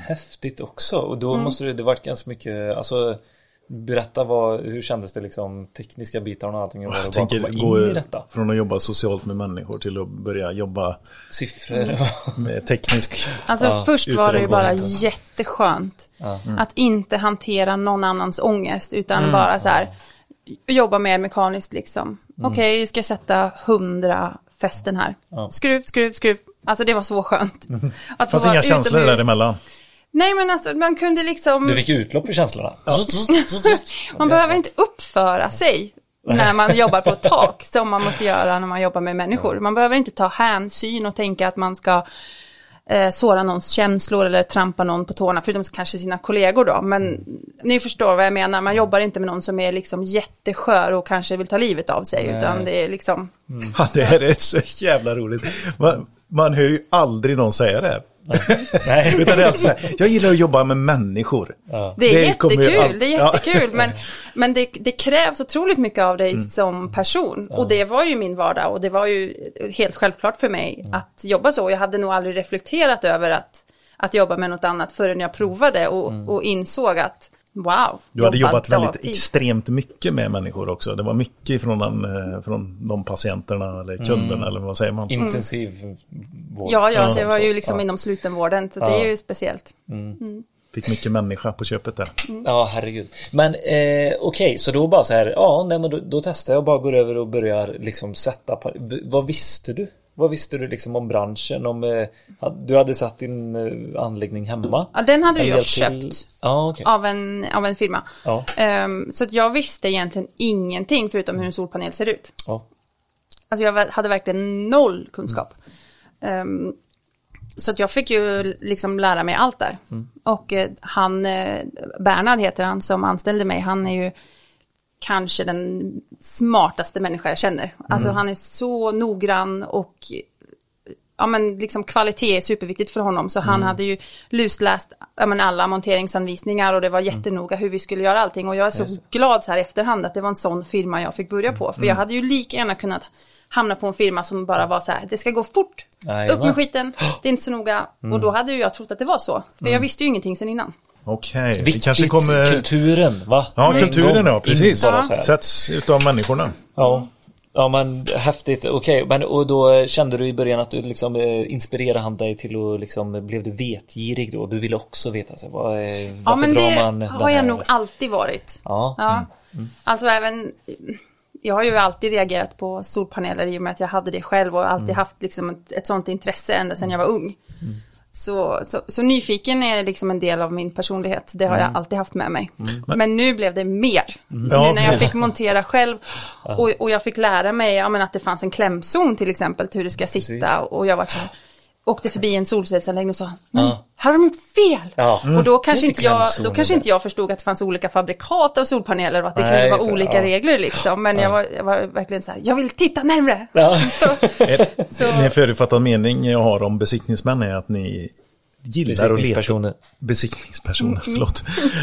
Häftigt också. Och då Mm. måste det, det varit ganska mycket, alltså Berätta vad, hur kändes det liksom tekniska bitarna och allting? och jag bara tänker komma in gå i detta. från att jobba socialt med människor till att börja jobba Siffror. med teknisk. Alltså Ja, först var det ju att bara jätteskönt att inte hantera någon annans ångest utan bara så här jobba mer mekaniskt liksom. Okej, vi ska sätta hundra fästen här. Ja. Skruv, skruv, skruv. Alltså det var så skönt. Att få Fanns vara inga känslor utomhus. däremellan. Nej men alltså man kunde liksom, Du fick utlopp för känslorna. man behöver inte uppföra sig när man jobbar på ett tak som man måste göra när man jobbar med människor. Man behöver inte ta hänsyn och tänka att man ska eh, såra någons känslor eller trampa någon på tårna, förutom kanske sina kollegor då. Men ni förstår vad jag menar, man jobbar inte med någon som är liksom jätteskör och kanske vill ta livet av sig, utan det är liksom, Ja, det här är så jävla roligt. Man, man hör ju aldrig någon säga det här. Nej. Utan det är alltid så här, jag gillar att jobba med människor. det är Det jättekul, all- det är Ja. jättekul, men, men det, det krävs otroligt mycket av dig som person. Och det var ju min vardag och det var ju helt självklart för mig att jobba så. Jag hade nog aldrig reflekterat över att, att jobba med något annat förrän jag provade och, och insåg att wow. Du hade jobba jobbat väldigt dagtid. extremt mycket med människor också. Det var mycket från, den, eh, från de patienterna eller kunderna eller vad säger man? Intensiv vård. Ja, ja, så jag var ju liksom ja. inom slutenvården, så det är ju speciellt. Fick mycket människa på köpet där. Ja, herregud. Men eh, okej, så då bara så här, ja, nej men då, då testar jag och bara går över och börjar liksom sätta Vad visste du? Vad visste du liksom om branschen? Om, eh, du hade satt din eh, anläggning hemma? Ja, den hade jag köpt till- Ja, okej. av, en, av en firma. Ja. Ehm, så att jag visste egentligen ingenting förutom hur en solpanel ser ut. Ja. Alltså jag hade verkligen noll kunskap. Ehm, så att jag fick ju liksom lära mig allt där. Och eh, han, eh, Bernhard heter han som anställde mig, han är ju kanske den smartaste människa jag känner. Alltså han är så noggrann och ja men liksom kvalitet är superviktigt för honom. Så han hade ju lusläst ja, men alla monteringsanvisningar och det var jättenoga hur vi skulle göra allting. Och jag är så glad så här i efterhand att det var en sån firma jag fick börja på. För jag hade ju lika gärna kunnat hamna på en firma som bara var så här, det ska gå fort, Jajamän. upp med skiten, det är inte så noga. Och då hade ju jag trott att det var så. För jag visste ju ingenting sen innan. Okej, det Viktigt, kanske kommer... kulturen va? Ja, En kulturen ja, precis. här. Sätts utav människorna. Ja. Ja men häftigt, okej. Men och då kände du i början att du liksom eh, inspirerade han dig till att liksom, blev du vetgirig då? Du ville också veta, så, vad, eh, varför Ja men drar det man har jag här- nog alltid varit. Ja. Ja. Alltså även, jag har ju alltid reagerat på solpaneler i och med att jag hade det själv och alltid haft liksom ett, ett sånt intresse ända sedan jag var ung. Så, så, så nyfiken är liksom en del av min personlighet, det har jag alltid haft med mig. Men nu blev det mer. Ja, nu när jag fick montera själv och, och jag fick lära mig ja, men att det fanns en klämzon till exempel, till hur det ska sitta. Precis. och jag var så här, åkte förbi en solcellsanläggning och sa, men Ja. här har de gjort fel. Ja. Och då kanske, Det är inte jag, då kanske inte jag förstod att det fanns olika fabrikat av solpaneler och att det kunde vara olika ja. regler liksom. Men jag, var, jag var verkligen så här, jag vill titta närmre. Ja. Så, En förutfattad mening jag har om besiktningsmän är att ni gillar att leta... Besiktningspersoner. Besiktningspersoner, Mm. förlåt.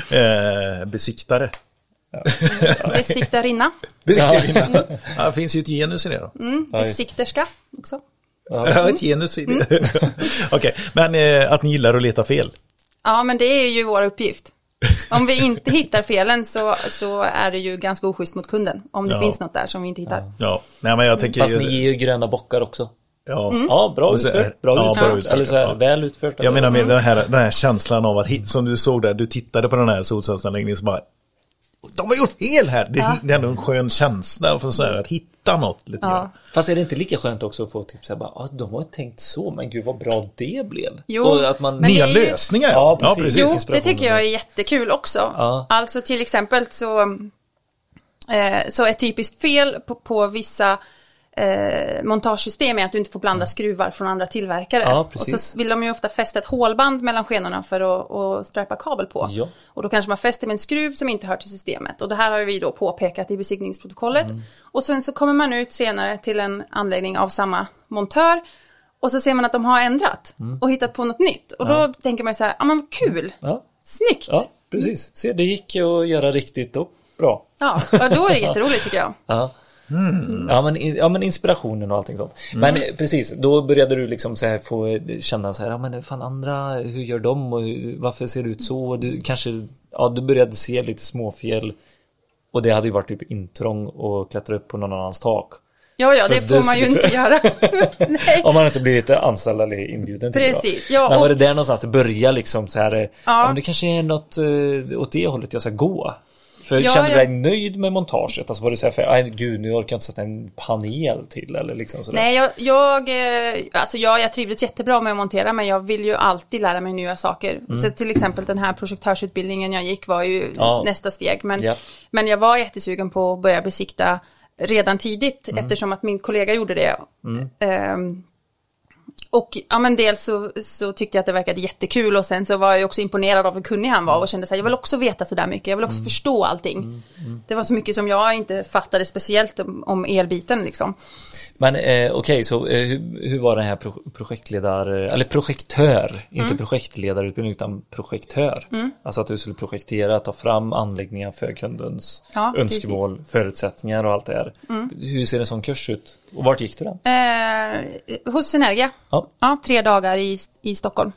Eh, besiktare. besiktarinna, Besiktare. Ja, det finns ju ett genus i det då. mm, besikterska också. Ja, ett genus i det. Mm. Okej, men eh, att ni gillar att leta fel. Ja, men det är ju vår uppgift. Om vi inte hittar felen så, så är det ju ganska oschysst mot kunden. Om det Ja. finns något där som vi inte hittar. Ja, nej men jag tänker... Fast ni ger ju gröna bockar också. ja. Mm. Ja, bra utfört. Bra ja, utfört. bra utfört, Eller så här, ja. väl utfört. Jag menar Mm. med den, här, den här känslan av att, som du såg där, du tittade på den här solcellsanläggningen så bara De har gjort fel här! Det, det är ändå en skön känsla få så här, att hitta något lite Ja. grann. Fast är det inte lika skönt också att få typ såhär bara, ah, de har tänkt så, men gud vad bra det blev. Jo, och att man, Nya ju- lösningar! Ja, Ja, precis. precis. Jo, det tycker jag är jättekul också. Ja. Alltså till exempel så, eh, så ett typiskt fel på, på vissa eh, montagesystem är att du inte får blanda skruvar från andra tillverkare. Ja, och så vill de ju ofta fästa ett hålband mellan skenorna för att, att ströpa kabel på. Ja. Och då kanske man fäster med en skruv som inte hör till systemet. Och det här har vi då påpekat i besiktningsprotokollet. Mm. Och sen så kommer man ut senare till en anläggning av samma montör. Och så ser man att de har ändrat Mm. och hittat på något nytt. Och då tänker man så här, ja men kul, ja, snyggt. ja, precis. Se, det gick att göra riktigt och bra. Ja, och då är det jätteroligt tycker jag. Ja. Mm. Ja, men, ja men inspirationen och allting sånt. Men eh, precis, då började du liksom så här få känna så här, ja men fan andra, hur gör de och varför ser det ut så? Och Du kanske, ja du började se lite småfel. Och det hade ju varit typ intrång och klättra upp på någon annans tak. Ja, ja, det får man ju inte göra. Om man inte blivit anställd eller inbjuden Precis, ja, då. Men var det där någonstans det började liksom så här, ja. Ja. men det kanske är något eh, åt det hållet jag ska gå. För Ja, kände du jag- dig nöjd med montaget? Alltså var det så här, för, gud nu orkar jag inte sätta en panel till eller liksom sådär. Nej, jag, jag, eh, alltså jag, jag trivdes jättebra med att montera, men jag vill ju alltid lära mig nya saker. Så till exempel den här projektörsutbildningen jag gick var ju Mm. Ja. nästa steg. Men, Ja. men jag var jättesugen på att börja besikta redan tidigt, Mm. eftersom att min kollega gjorde det. Ehm, och ja, men dels så, så tyckte jag att det verkade jättekul och sen så var jag också imponerad av hur kunnig han var och kände så här, jag vill också veta så där mycket, jag vill också förstå allting. Det var så mycket som jag inte fattade speciellt om, om elbiten liksom. Men eh, okej, så eh, hur, hur var den här pro projektledar, eller projektör, Mm. inte projektledarutbildning utan projektör. Alltså att du skulle projektera, ta fram anläggningar för kundens Ja, önskemål, förutsättningar och allt det här. Mm. Hur ser en sån kurs ut? Och vart gick du den? Eh, hos Synergia. Ja. Ja, tre dagar i, i Stockholm.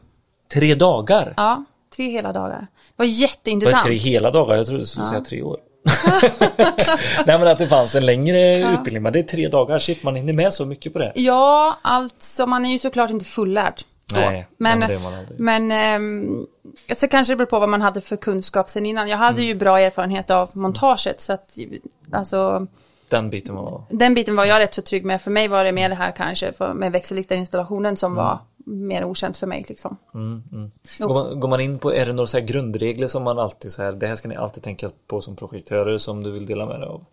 Tre dagar? Ja, tre hela dagar. Det var Var det jätteintressant. tre hela dagar? Jag trodde du skulle säga tre år. Nej men att det fanns en längre utbildning, men det är tre dagar. Shit, man hinner med så mycket på det. Ja, alltså man är ju såklart inte fullärd. Då. Nej, men, men men ehm, så kanske det beror på vad man hade för kunskap sen innan. Jag hade Mm. ju bra erfarenhet av montaget så att alltså Den biten var... den biten var jag rätt så trygg med. För mig var det mer det här kanske för, med växelrikterinstallationen som Mm. var mer okänt för mig liksom. Går man, går man in på, är det några så här grundregler som man alltid så här, det här ska ni alltid tänka på som projektörer som du vill dela med dig av?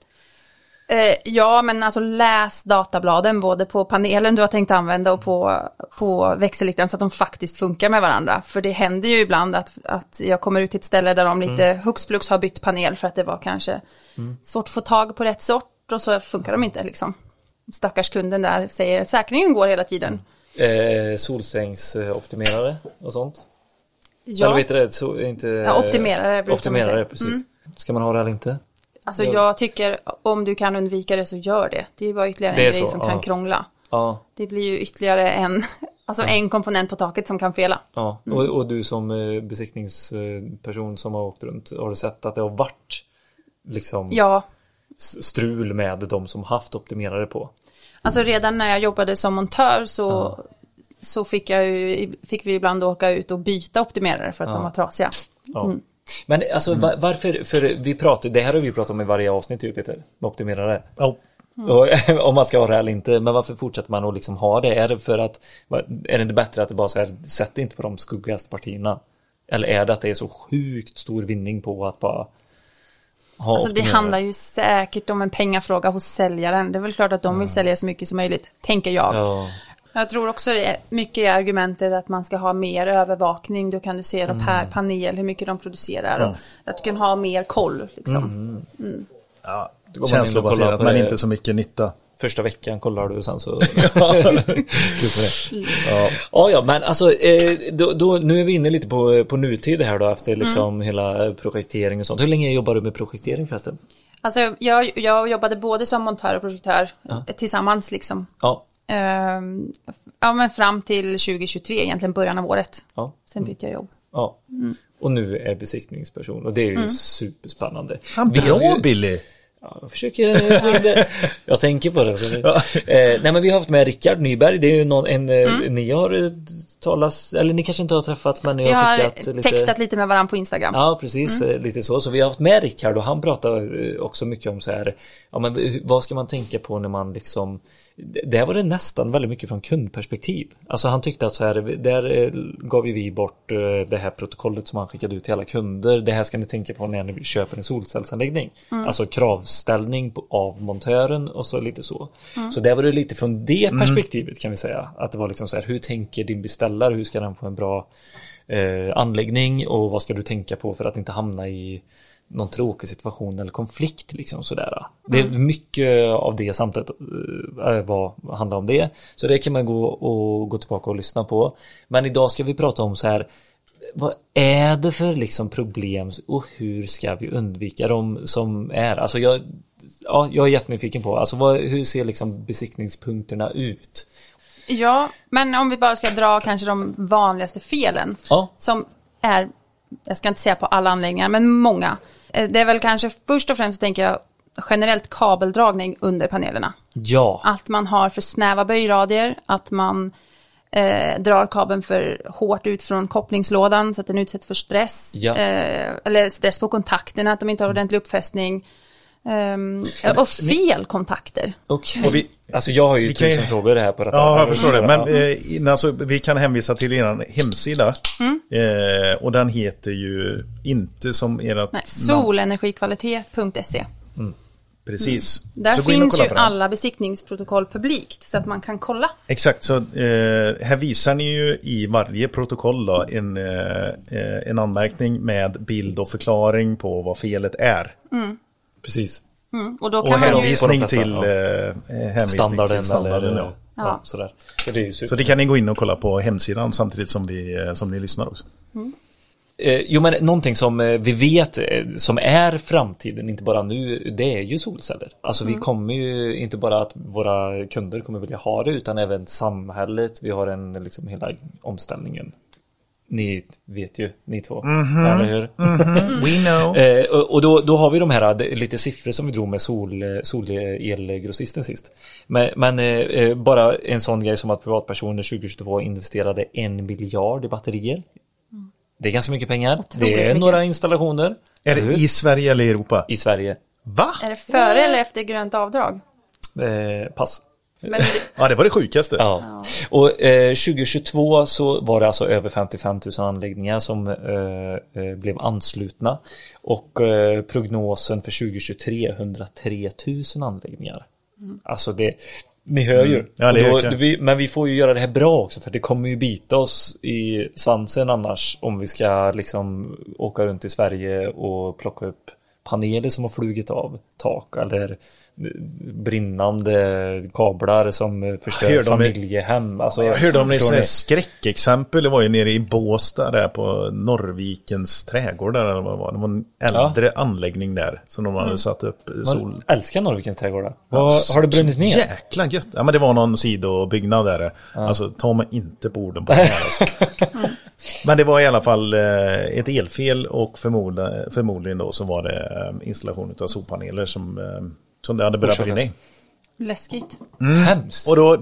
Eh, ja, men alltså läs databladen både på panelen du har tänkt använda och på, på växelriktaren så att de faktiskt funkar med varandra. För det händer ju ibland att, att jag kommer ut till ett ställe där de lite Mm. hux flux har bytt panel för att det var kanske svårt att få tag på rätt sort och så funkar de inte liksom. Stackars kunden där säger att säkringen går hela tiden. Eh, solsängsoptimerare och sånt? Ja, Eller vet du det? Så, inte, Ja, optimerare brukar man Optimerare, säga. precis. Mm. Ska man ha det eller inte? alltså Ja. jag tycker om du kan undvika det så gör det. Det var ytterligare Det är en grej så, som ja. kan krångla. Ja, Det blir ju ytterligare en, alltså en komponent på taket som kan fela. ja. Mm. Och, och du som eh, besiktningsperson som har åkt runt, har du sett att det har varit liksom Ja, strul med de som haft optimerare på? Alltså redan när jag jobbade som montör så, så fick, jag ju, fick vi ibland åka ut och byta optimerare för att de var trasiga. Ja. Mm. Men alltså va- varför, för vi pratar, det här har vi pratat om i varje avsnitt ju Peter, med optimerare. Ja. Och, om man ska ha det eller inte, men varför fortsätter man att liksom ha det? Är det för att, är det inte bättre att det bara så här, sätt inte på de skuggigaste partierna? Eller är det att det är så sjukt stor vinning på att bara ha Alltså det handlar ju säkert om en pengafråga hos säljaren. Det är väl klart att de vill sälja så mycket som möjligt, tänker jag. Ja, Jag tror också det är mycket i argumentet att man ska ha mer övervakning. Då kan du se Mm. per panel, hur mycket de producerar. Och att du kan ha mer koll. Liksom. Mm. Ja, och kollar känslobaserat men inte så mycket nytta. Första veckan kollar du och sen så... Kul på det. Ja. ja, ja, men alltså eh, då, då, nu är vi inne lite på, på nutid här då efter liksom Mm. hela projektering och sånt. Hur länge jobbar du med projektering förresten? Alltså jag, jag jobbade både som montör och projektör tillsammans liksom. Ja, Ehm, ja, men fram till 2023, egentligen början av året. ja, Sen bytte jag jobb. ja. Mm. Och nu är besiktningsperson och det är ju superspännande. Fan, Vi bra ju- Billy! Ja, jag försöker, jag tänker på det. eh, nej men vi har haft med Rickard Nyberg, det är ju någon, en, eh, ni har eh, talas, eller ni kanske inte har träffats men ni Vi har har skickat lite textat lite med varandra på Instagram. Ja, precis. eh, Lite så. Så vi har haft med Rickard och han pratar också mycket om så här, ja men vad ska man tänka på när man liksom, där var det nästan väldigt mycket från kundperspektiv. Alltså han tyckte att så här, där eh, gav ju vi bort eh, det här protokollet som han skickade ut till alla kunder. Det här ska ni tänka på när ni köper en solcellsanläggning. Alltså kravställning på, av montören och så lite så. Så där var det lite från det perspektivet kan vi säga. Att det var liksom så här, hur tänker din beställare? Hur ska den få en bra eh, anläggning och vad ska du tänka på för att inte hamna i någon tråkig situation eller konflikt liksom sådär. Det är mycket av det samtalet äh, vad handlar om det. Så det kan man gå och gå tillbaka och lyssna på. Men idag ska vi prata om så här vad är det för liksom problem och hur ska vi undvika dem som är? Alltså jag, ja, jag är jättenyfiken på, alltså vad, hur ser liksom besiktningspunkterna ut? Ja, men om vi bara ska dra kanske de vanligaste felen. Ja. Som är, jag ska inte säga på alla anläggningar, men många. Eh, Det är väl kanske först och främst tänker jag generellt kabeldragning under panelerna. Ja, Att man har för snäva böjradier, att man eh, drar kabeln för hårt ut från kopplingslådan så att den utsätts för stress. Ja. Eh, eller stress på kontakterna, att de inte har ordentlig uppfästning. Ehm, och fel kontakter. okej. Och vi- Alltså jag har ju vi kan tusen frågor här på detta. Ja, jag förstår det. Men eh, alltså, vi kan hänvisa till er hemsida. Mm. Eh, och den heter ju inte som ert Nej, solenergikvalitet.se. Precis. Mm. Där Så finns ju alla besiktningsprotokoll publikt så att man kan kolla. Exakt, så eh, här visar ni ju i varje protokoll då, en, eh, eh, en anmärkning med bild och förklaring på vad felet är. Precis. Mm, och då Och kan man ju... hänvisning flesta, till, ja. eh, hänvisning Standarden, till standarden. eller ja. ja. Ja. sådär. Så det ju. Så det kan ni gå in och kolla på hemsidan samtidigt som, vi, eh, som ni lyssnar också. Eh, jo men någonting som eh, vi vet eh, som är framtiden, inte bara nu, det är ju solceller. Alltså vi kommer ju inte bara att våra kunder kommer vilja ha det utan även samhället. Vi har en liksom hela omställningen Ni vet ju, ni två. Mhm. Eller hur? We know. Eh, och och då, då har vi de här det- lite siffror som vi drog med sol, eh, solelgrossisten sist. Men, men eh, eh, bara en sån grej som att privatpersoner 2022 investerade en miljard i batterier. Det är ganska mycket pengar. Det är mycket. några installationer. Är det i Sverige eller i Europa? I Sverige. Va? Är det före eller efter grönt avdrag? Eh, pass. Men Ja, det var det sjukaste. Ja. Och eh, 2022 så var det alltså över 55 000 anläggningar som eh, eh, blev anslutna. Och eh, prognosen för 2023 är 103 000 anläggningar. Alltså det, ni hör ju. Mm. Ja, då, vi, men vi får ju göra det här bra också för det kommer ju bita oss i svansen annars om vi ska liksom åka runt i Sverige och plocka upp paneler som har flugit av tak eller brinnande kablar som förstör det- familjehem. Alltså, Jag hörde om ett skräckexempel. Det var ju nere i Båstad där på Norrvikens trädgård. Där, eller vad det, var. det var en äldre anläggning där. Som de hade satt upp sol... Man älskar Norrvikens trädgårdar. Vad, har det brunnit ner? Jäkla gött. Ja men det var någon sidobyggnad där. Alltså ta mig inte på orden på det här alltså. Men det var i alla fall eh, ett elfel och förmodligen då så var det eh, installation av solpaneler som, eh, som det hade börjat brinna i. läskigt. Hemskt. Och då,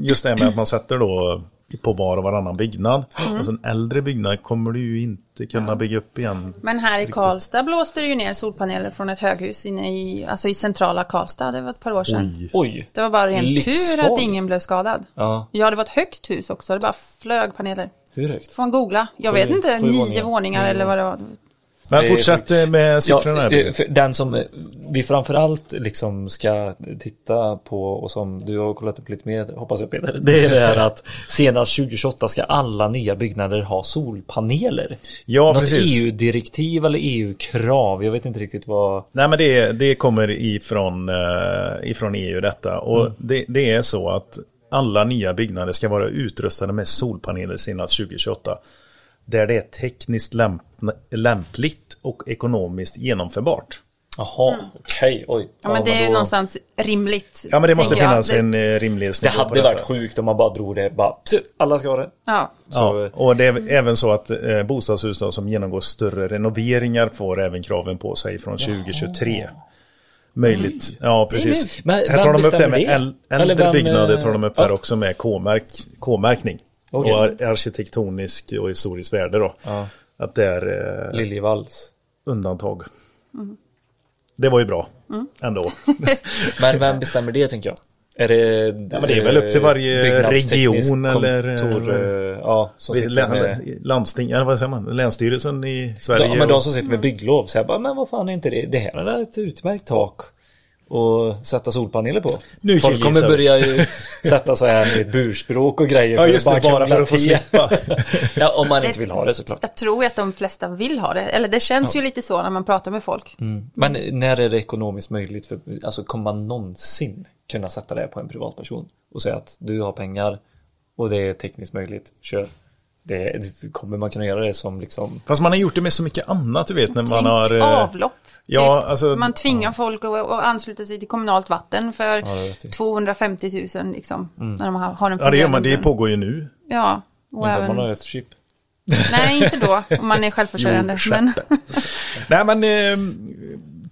just det med att man sätter då på var och varannan byggnad. Alltså en äldre byggnad kommer du ju inte kunna bygga upp igen. Men här i Karlstad blåste det ju ner solpaneler från ett höghus inne i, alltså i centrala Karlstad. Det var ett par år sedan. Oj. Oj. Det var bara ren tur att ingen blev skadad. Ja, Ja, det var ett högt hus också. Det bara flög paneler. hur högt? Får man googla. Jag Sju- vet inte, nio våningar. eller vad det var. Men fortsätt med siffrorna Ja, eh, den som eh, vi framförallt liksom ska titta på och som du har kollat upp lite mer hoppas jag Peter. Det är det här att senast 2028 ska alla nya byggnader ha solpaneler. Ja, Något precis. EU-direktiv eller EU-krav. Jag vet inte riktigt vad. Nej men det, det kommer ifrån, eh, ifrån EU detta. Och Mm. det, det är så att alla nya byggnader ska vara utrustade med solpaneler senast 2028. Där det är tekniskt lämp, lämpligt och ekonomiskt genomförbart. Jaha, okej, oj. Ja, men det är ju då- någonstans rimligt. Ja men det måste jag. finnas Det- en eh, Det rimlighetsnivå på hade detta. varit sjukt om man bara drog det bara. "Tju, Alla ska ha det. Ja, Så, Ja, och det är även så att eh, bostadshus då, som genomgår större renoveringar får även kraven på sig från 2023. Möjligt. Ja, precis. Men här tar de upp det med äldre vem, byggnader eh, tar de upp ja. här också med K-märk, K-märkning. Okej. Och ar- arkitektonisk och historiskt värde då. Ja. Att det är eh, Liljevalchs. undantag. Det var ju bra ändå. Men vem bestämmer det tänker jag? Är det, Ja, men det är väl upp till varje region eller- kontor, eh, ja, som sitter Län- med, Landsting, eller vad säger man? Länsstyrelsen i Sverige. ja, men de som sitter med bygglov säger bara, men vad fan är inte det? Det här är ett utmärkt tak och sätta solpaneler på. Nu Folk kommer börja ju sätta så här med ett burspråk och grejer Ja just det, bara för att få slippa. Ja, om man inte vill ha det såklart. jag tror ju att de flesta vill ha det. Eller det känns ju lite så när man pratar med folk. Men när är det ekonomiskt möjligt för, alltså kommer man någonsin kunna sätta det på en privatperson och säga att du har pengar och det är tekniskt möjligt, kör. Det, kommer man kunna göra det som liksom Fast man har gjort det med så mycket annat du vet när man Tänk har... eh, avlopp. Ja, Typ, alltså... man tvingar folk att, ansluta sig till kommunalt vatten för Ja, det vet jag. 250 000 liksom. När de har, har en Ja det gör man, det pågår ju nu. Ja, och inte om även... man har ett chip. Nej, inte då. Om man är självförsörjande. Jo, men... Nej men eh,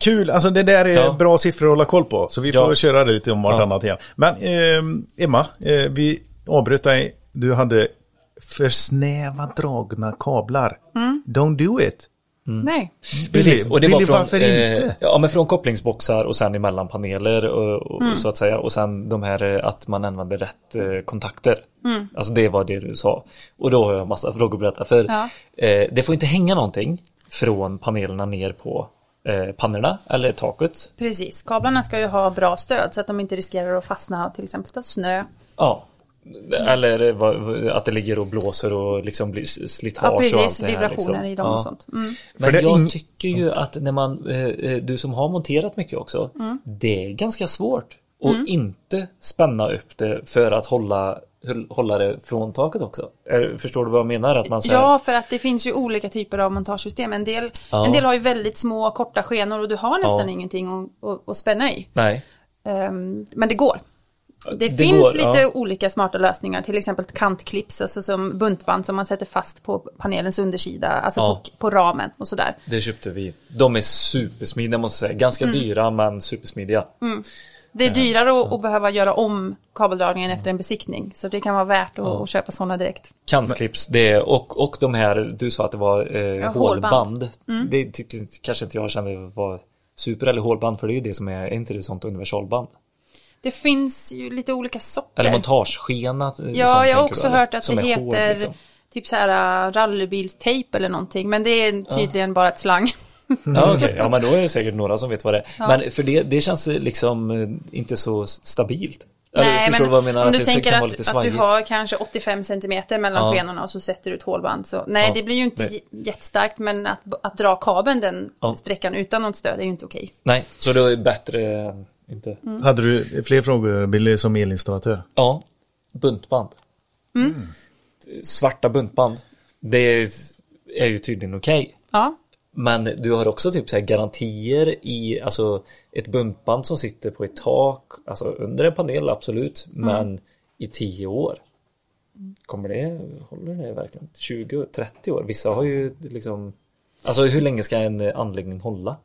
kul, alltså det där är Ja. bra siffror att hålla koll på. Så vi får Ja. köra det lite om vartannat igen. Men eh, Emma, eh, vi avbröt dig. Du hade för snäva dragna kablar. Don't do it. Nej. Precis, och det var Billy, från, varför eh, inte? ja, men från kopplingsboxar och sen emellan paneler och, och, Mm. så att säga. Och sen de här eh, att man använder rätt eh, kontakter. Mm. Alltså det var det du sa. Och då har jag massa frågor att berätta. För Ja. eh, det får inte hänga någonting från panelerna ner på eh, pannorna eller taket. Precis. Kablarna ska ju ha bra stöd så att de inte riskerar att fastna till exempel av snö. Ja. Eller vad- att det ligger och blåser och liksom blir slitage Ja, och allt precis. det här, Vibrationer liksom. i dem Ja. och sånt. Mm. Men jag ing- tycker ju att när man, eh, eh, du som har monterat mycket också, Mm. det är ganska svårt att inte spänna upp det för att hålla, hålla det från taket också. Förstår du vad jag menar? Att man här, Ja, för att det finns ju olika typer av montagesystem. En del, Ja. en del har ju väldigt små, korta skenor och du har nästan Ja. ingenting att, att, att spänna i. Nej. Ehm, men det går. Det, Det finns går, lite ja. olika smarta lösningar, till exempel kantklips, alltså som buntband som man sätter fast på panelens undersida, alltså Ja. på, på ramen och sådär. Det köpte vi. De är supersmidiga måste jag säga. Ganska Mm. dyra men supersmidiga. Det är dyrare att, att behöva göra om kabeldragningen efter en besiktning, så det kan vara värt att, att köpa sådana direkt. Kantklipps, det är, och, och de här, du sa att det var eh, Ja, hålband. hålband. Mm. Det tyckte kanske inte jag kände var super eller hålband för det är ju det som är, är inte det sånt universalband? Det finns ju lite olika sorter. Eller montageskena? eh, Ja, jag har också du, hört att det heter liksom. typ så här uh, rallybilstejp eller någonting, men det är tydligen bara ett slang. Ja okej, ja men då är det säkert några som vet vad det är. Men för det, det känns liksom eh, inte så stabilt. Förstår du vad jag menar? om du det tänker att, att du har kanske 85 centimeter mellan Ja. skenorna och så sätter du ett hålband. Så, nej, Ja. det blir ju inte Nej. jättestarkt, men att, att dra kabeln den Ja. sträckan utan något stöd är ju inte okej. Nej, så då är det bättre inte. Mm. Hade du fler frågor Billy som elinstallatör? Ja, buntband. Mm. Svarta buntband. Det är, är ju tydligen okej. Ja, Men du har också typ så här garantier i, alltså ett buntband som sitter på ett tak, alltså under en panel absolut, Mm. men i 10 år. Kommer det, håller det verkligen? 20-30 år? Vissa har ju liksom, alltså hur länge ska en anläggning hålla?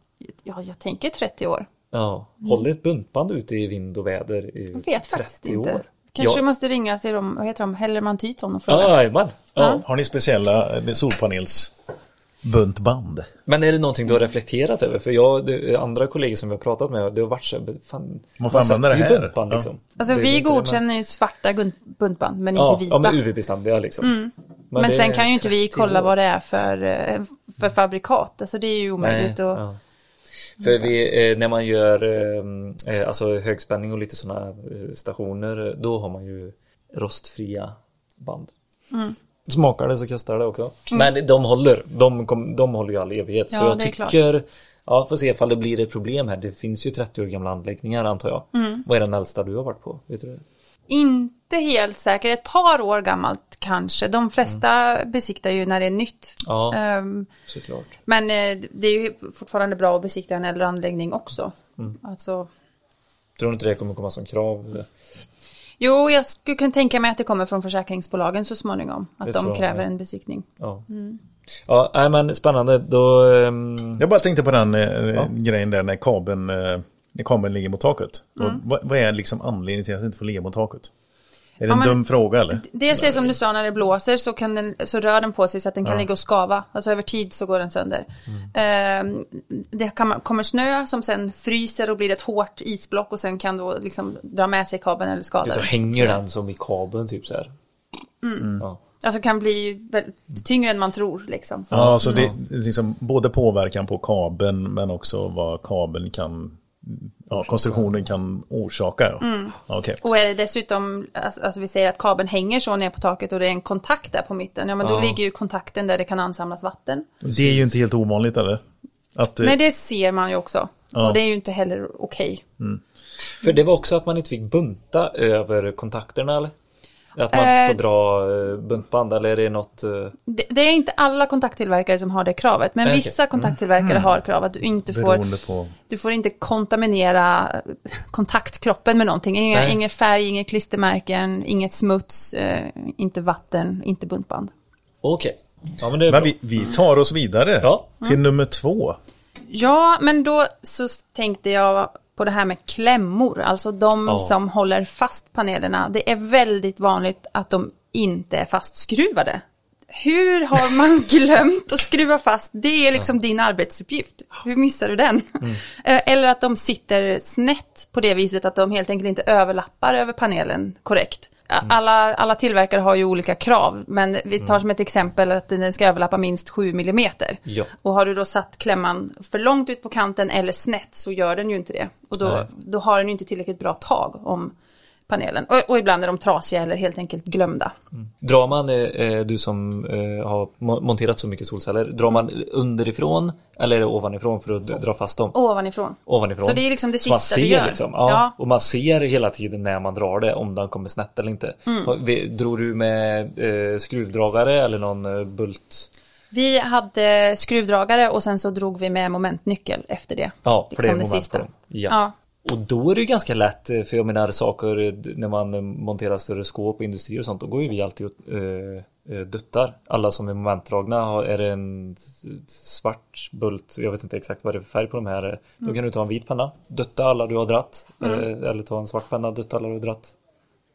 ja, jag tänker 30 år. Ja, håller ett buntband ute i vind och väder i Jag vet 30 faktiskt inte. år? Kanske ja. måste ringa till dem, vad heter de, Hellerman Tyton och fråga. Ja, jajamän. ja. Har ni speciella eh, solpanelsbuntband? Men är det någonting du har reflekterat över? För jag, det, andra kollegor som vi har pratat med, det har varit så fan, Man får använda det här. buntband Ja. liksom. Alltså Det vi men- godkänner ju svarta buntband, men Ja, inte vita. ja men UV-beständiga liksom. Men, det sen kan ju inte vi 30 kolla år. vad det är för, eh, för fabrikat. Alltså det är ju omöjligt. Nej, att... För vi, eh, när man gör eh, eh, alltså högspänning och lite sådana stationer, då har man ju rostfria band. Mm. Smakar det så kostar det också. Men de håller, de, kom, de håller ju all evighet. så Ja, jag är klart. tycker, ja får se ifall det blir ett problem här. Det finns ju 30 år gamla anläggningar antar jag. Mm. Vad är den äldsta du har varit på? Vet du det? Inte helt säker, ett par år gammalt kanske. De flesta besiktar ju när det är nytt. Ja, Ehm, såklart. men eh, det är ju fortfarande bra att besikta en äldre anläggning också. Mm. Alltså, Tror du inte det kommer komma som krav? jo, jag skulle kunna tänka mig att det kommer från försäkringsbolagen så småningom. Att Det de jag kräver en besiktning. Ja, Mm. ja nej, men spännande. Då, ehm, Jag bara tänkte på den eh, grejen där när kabeln, eh, när kabeln ligger mot taket. Och vad, vad är liksom anledningen till att den inte får ligga mot taket? Är det Mm. Ja, en dum fråga eller? Dels är det som du sa när det blåser så, kan den, så rör den på sig så att den kan ligga och skava. Alltså över tid så går den sönder. Ehm, det kan, kommer snö som sen fryser och blir ett hårt isblock och sen kan då liksom dra med sig kabeln eller skada då hänger den som i kabeln typ så här. Ja. Alltså kan bli väldigt tyngre än man tror liksom. Ja, så det det är liksom både påverkan på kabeln men också vad kabeln kan, ja, konstruktionen kan orsaka. Ja. Mm. Okej. Och är det dessutom, alltså alltså vi säger att kabeln hänger så ner på taket och det är en kontakt där på mitten, ja men då Ja. ligger ju kontakten där det kan ansamlas vatten. Det är ju inte helt ovanligt eller? Att, eh, Nej, det ser man ju också. Ja. Och det är ju inte heller okej. För det var också att man inte fick bunta över kontakterna eller? Att man Eh, får dra eh, buntband eller är det något? eh, Det, det är inte alla kontakttillverkare som har det kravet, men okej. vissa kontakttillverkare har krav att du inte får, på... du får inte kontaminera kontaktkroppen med någonting. Inga, Nej. ingen färg, inga klistermärken, inget smuts, inte vatten, inte buntband. Okej. Ja men Men vi, vi tar oss vidare Ja. till nummer två. Ja, men då så tänkte jag på det här med klämmor, alltså de Ja. som håller fast panelerna. Det är väldigt vanligt att de inte är fastskruvade. Hur har man glömt att skruva fast? Det är liksom din arbetsuppgift. Hur missar du den? Eh, Eller att de sitter snett på det viset att de helt enkelt inte överlappar över panelen korrekt. Alla, alla tillverkare har ju olika krav, men vi tar som ett exempel att den ska överlappa minst 7 mm. Ja. Och har du då satt klämman för långt ut på kanten eller snett så gör den ju inte det. Och då, Nej. då har den ju inte tillräckligt bra tag om panelen. Och, och ibland är de trasiga eller helt enkelt glömda. Drar man, eh, eh, du som eh, har mo- monterat så mycket solceller, drar man underifrån eller är det ovanifrån för att dra fast dem? Ovanifrån. Ovanifrån. Så det är liksom det Så man sista ser du gör. Liksom, ja, Ja. Och man ser hela tiden när man drar det om den kommer snett eller inte. Mm. Drog du med eh, skruvdragare eller någon eh, bult? Vi hade skruvdragare och sen så drog vi med momentnyckel efter det. Ja, för det är Liksom moment på dem. Ja. Ja. Och då är det ju ganska lätt, eh, för jag menar saker eh, när man eh, monterar större skåp och industrier och sånt, då går ju vi alltid och eh, duttar. Alla som är momentdragna, är det en svart bult, jag vet inte exakt vad det är för färg på de här, då kan du ta en vit penna, dutta alla du har dratt, eller, eller ta en svart penna, dutta alla du har dratt.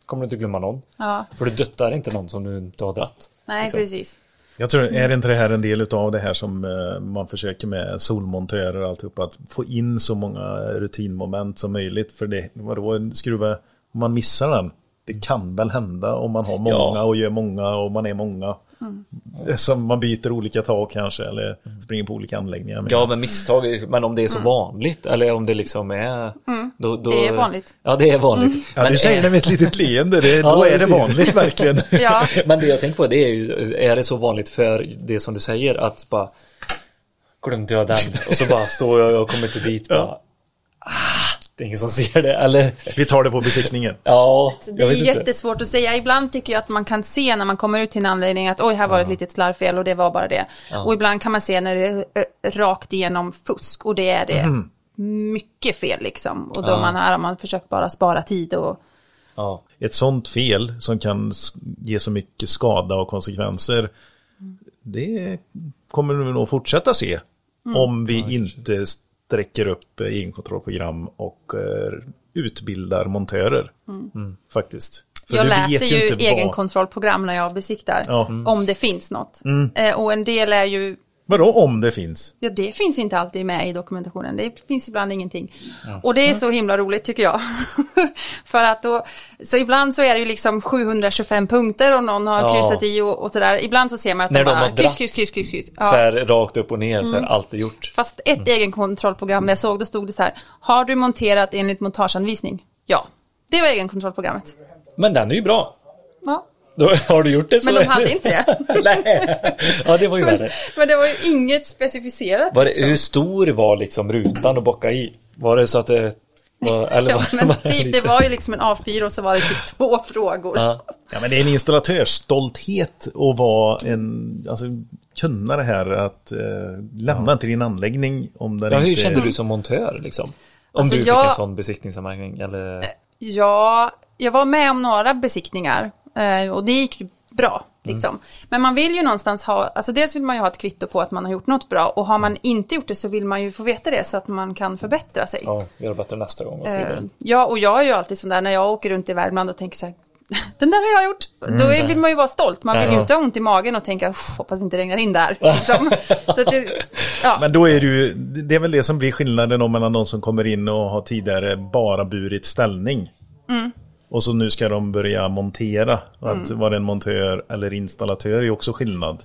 Kommer du inte glömma någon. Ja, För du duttar inte någon som du inte har dratt. nej Liksom. precis. Jag tror, är inte det här en del av det här som eh, man försöker med solmontörer och alltihop, att få in så många rutinmoment som möjligt. För det, vadå, en skruva, om man missar den, det kan väl hända om man har många Ja. och gör många och man är många. Som man byter olika tak kanske eller springer på olika anläggningar. Men- Ja men misstag, men om det är så vanligt eller om det liksom är då, då, Det är vanligt. Ja det är vanligt. Ja, men, du säger är- det med ett litet leende, det, Ja, då är det vanligt verkligen. Ja, men det jag tänker på det är ju Är det så vanligt för det som du säger att bara Glömde jag den? Och så bara står jag och kommer inte dit bara ah, Det är ingen som ser det eller Vi tar det på besiktningen. Ja det är vet inte jättesvårt att säga. Ibland tycker jag att man kan se när man kommer ut till en anläggning att oj, här var det ett litet slarvfel och det var bara det. Och ibland kan man se när det är eh, rakt igenom fusk och det är det mycket fel liksom. Och då Ja. man här har man försökt bara spara tid och Ja Ett sånt fel som kan ge så mycket skada och konsekvenser, det kommer vi nog fortsätta se. Om vi inte sträcker upp egenkontrollprogram och eh, utbildar montörer. Faktiskt. För jag läser ju inte vad- egenkontrollprogram när jag besiktar. Ja. Om det finns något. Eh, och en del är ju Vadå om det finns? Ja, det finns inte alltid med i dokumentationen. Det finns ibland ingenting. Och det är så himla roligt tycker jag. För att då, så ibland så är det ju liksom 725 punkter och någon har Ja. kryssat i och, och sådär. Ibland så ser man att När de har kryss, kryss, kryss, kryss, kryss. Så Ja. här rakt upp och ner så är allt är gjort Fast ett egenkontrollprogram jag såg, då stod det så här. Har du monterat enligt montageanvisning? Ja. Det var egenkontrollprogrammet. Men den är ju bra Ja. Då har du gjort det så Men de hade inte det. Nej Ja det var ju värre Men det var ju inget specificerat. Var det, hur stor var liksom rutan att bocka i? Var det så att det var, eller Ja, var, men var typ, lite- det var ju liksom en A4 och så var det typ två frågor. Ja. Ja, men det är en installatörsstolthet att vara en, alltså kunna det här att eh, lämna inte din anläggning om den Ja, hur inte... kände du som montör liksom? Om Alltså, du fick jag- en sån besiktningsanmärkning eller? Ja, jag var med om några besiktningar och det gick ju bra. Liksom. Men man vill ju någonstans ha, alltså dels vill man ju ha ett kvitto på att man har gjort något bra och har man inte gjort det så vill man ju få veta det så att man kan förbättra sig. Ja, göra bättre nästa gång och så Eh, vidare. ja, och jag är ju alltid sån där när jag åker runt i Värmland och tänker så här, den där har jag gjort. Då är- vill man ju vara stolt. Man vill ju inte ha ont i magen och tänka, "Uff, hoppas inte regnar in där. Liksom. det, ja. Men då är det ju, det är väl det som blir skillnaden om mellan de som kommer in och har tidigare bara burit ställning. Mm. Och så nu ska de börja montera. Och att Mm. vara en montör eller installatör är också skillnad.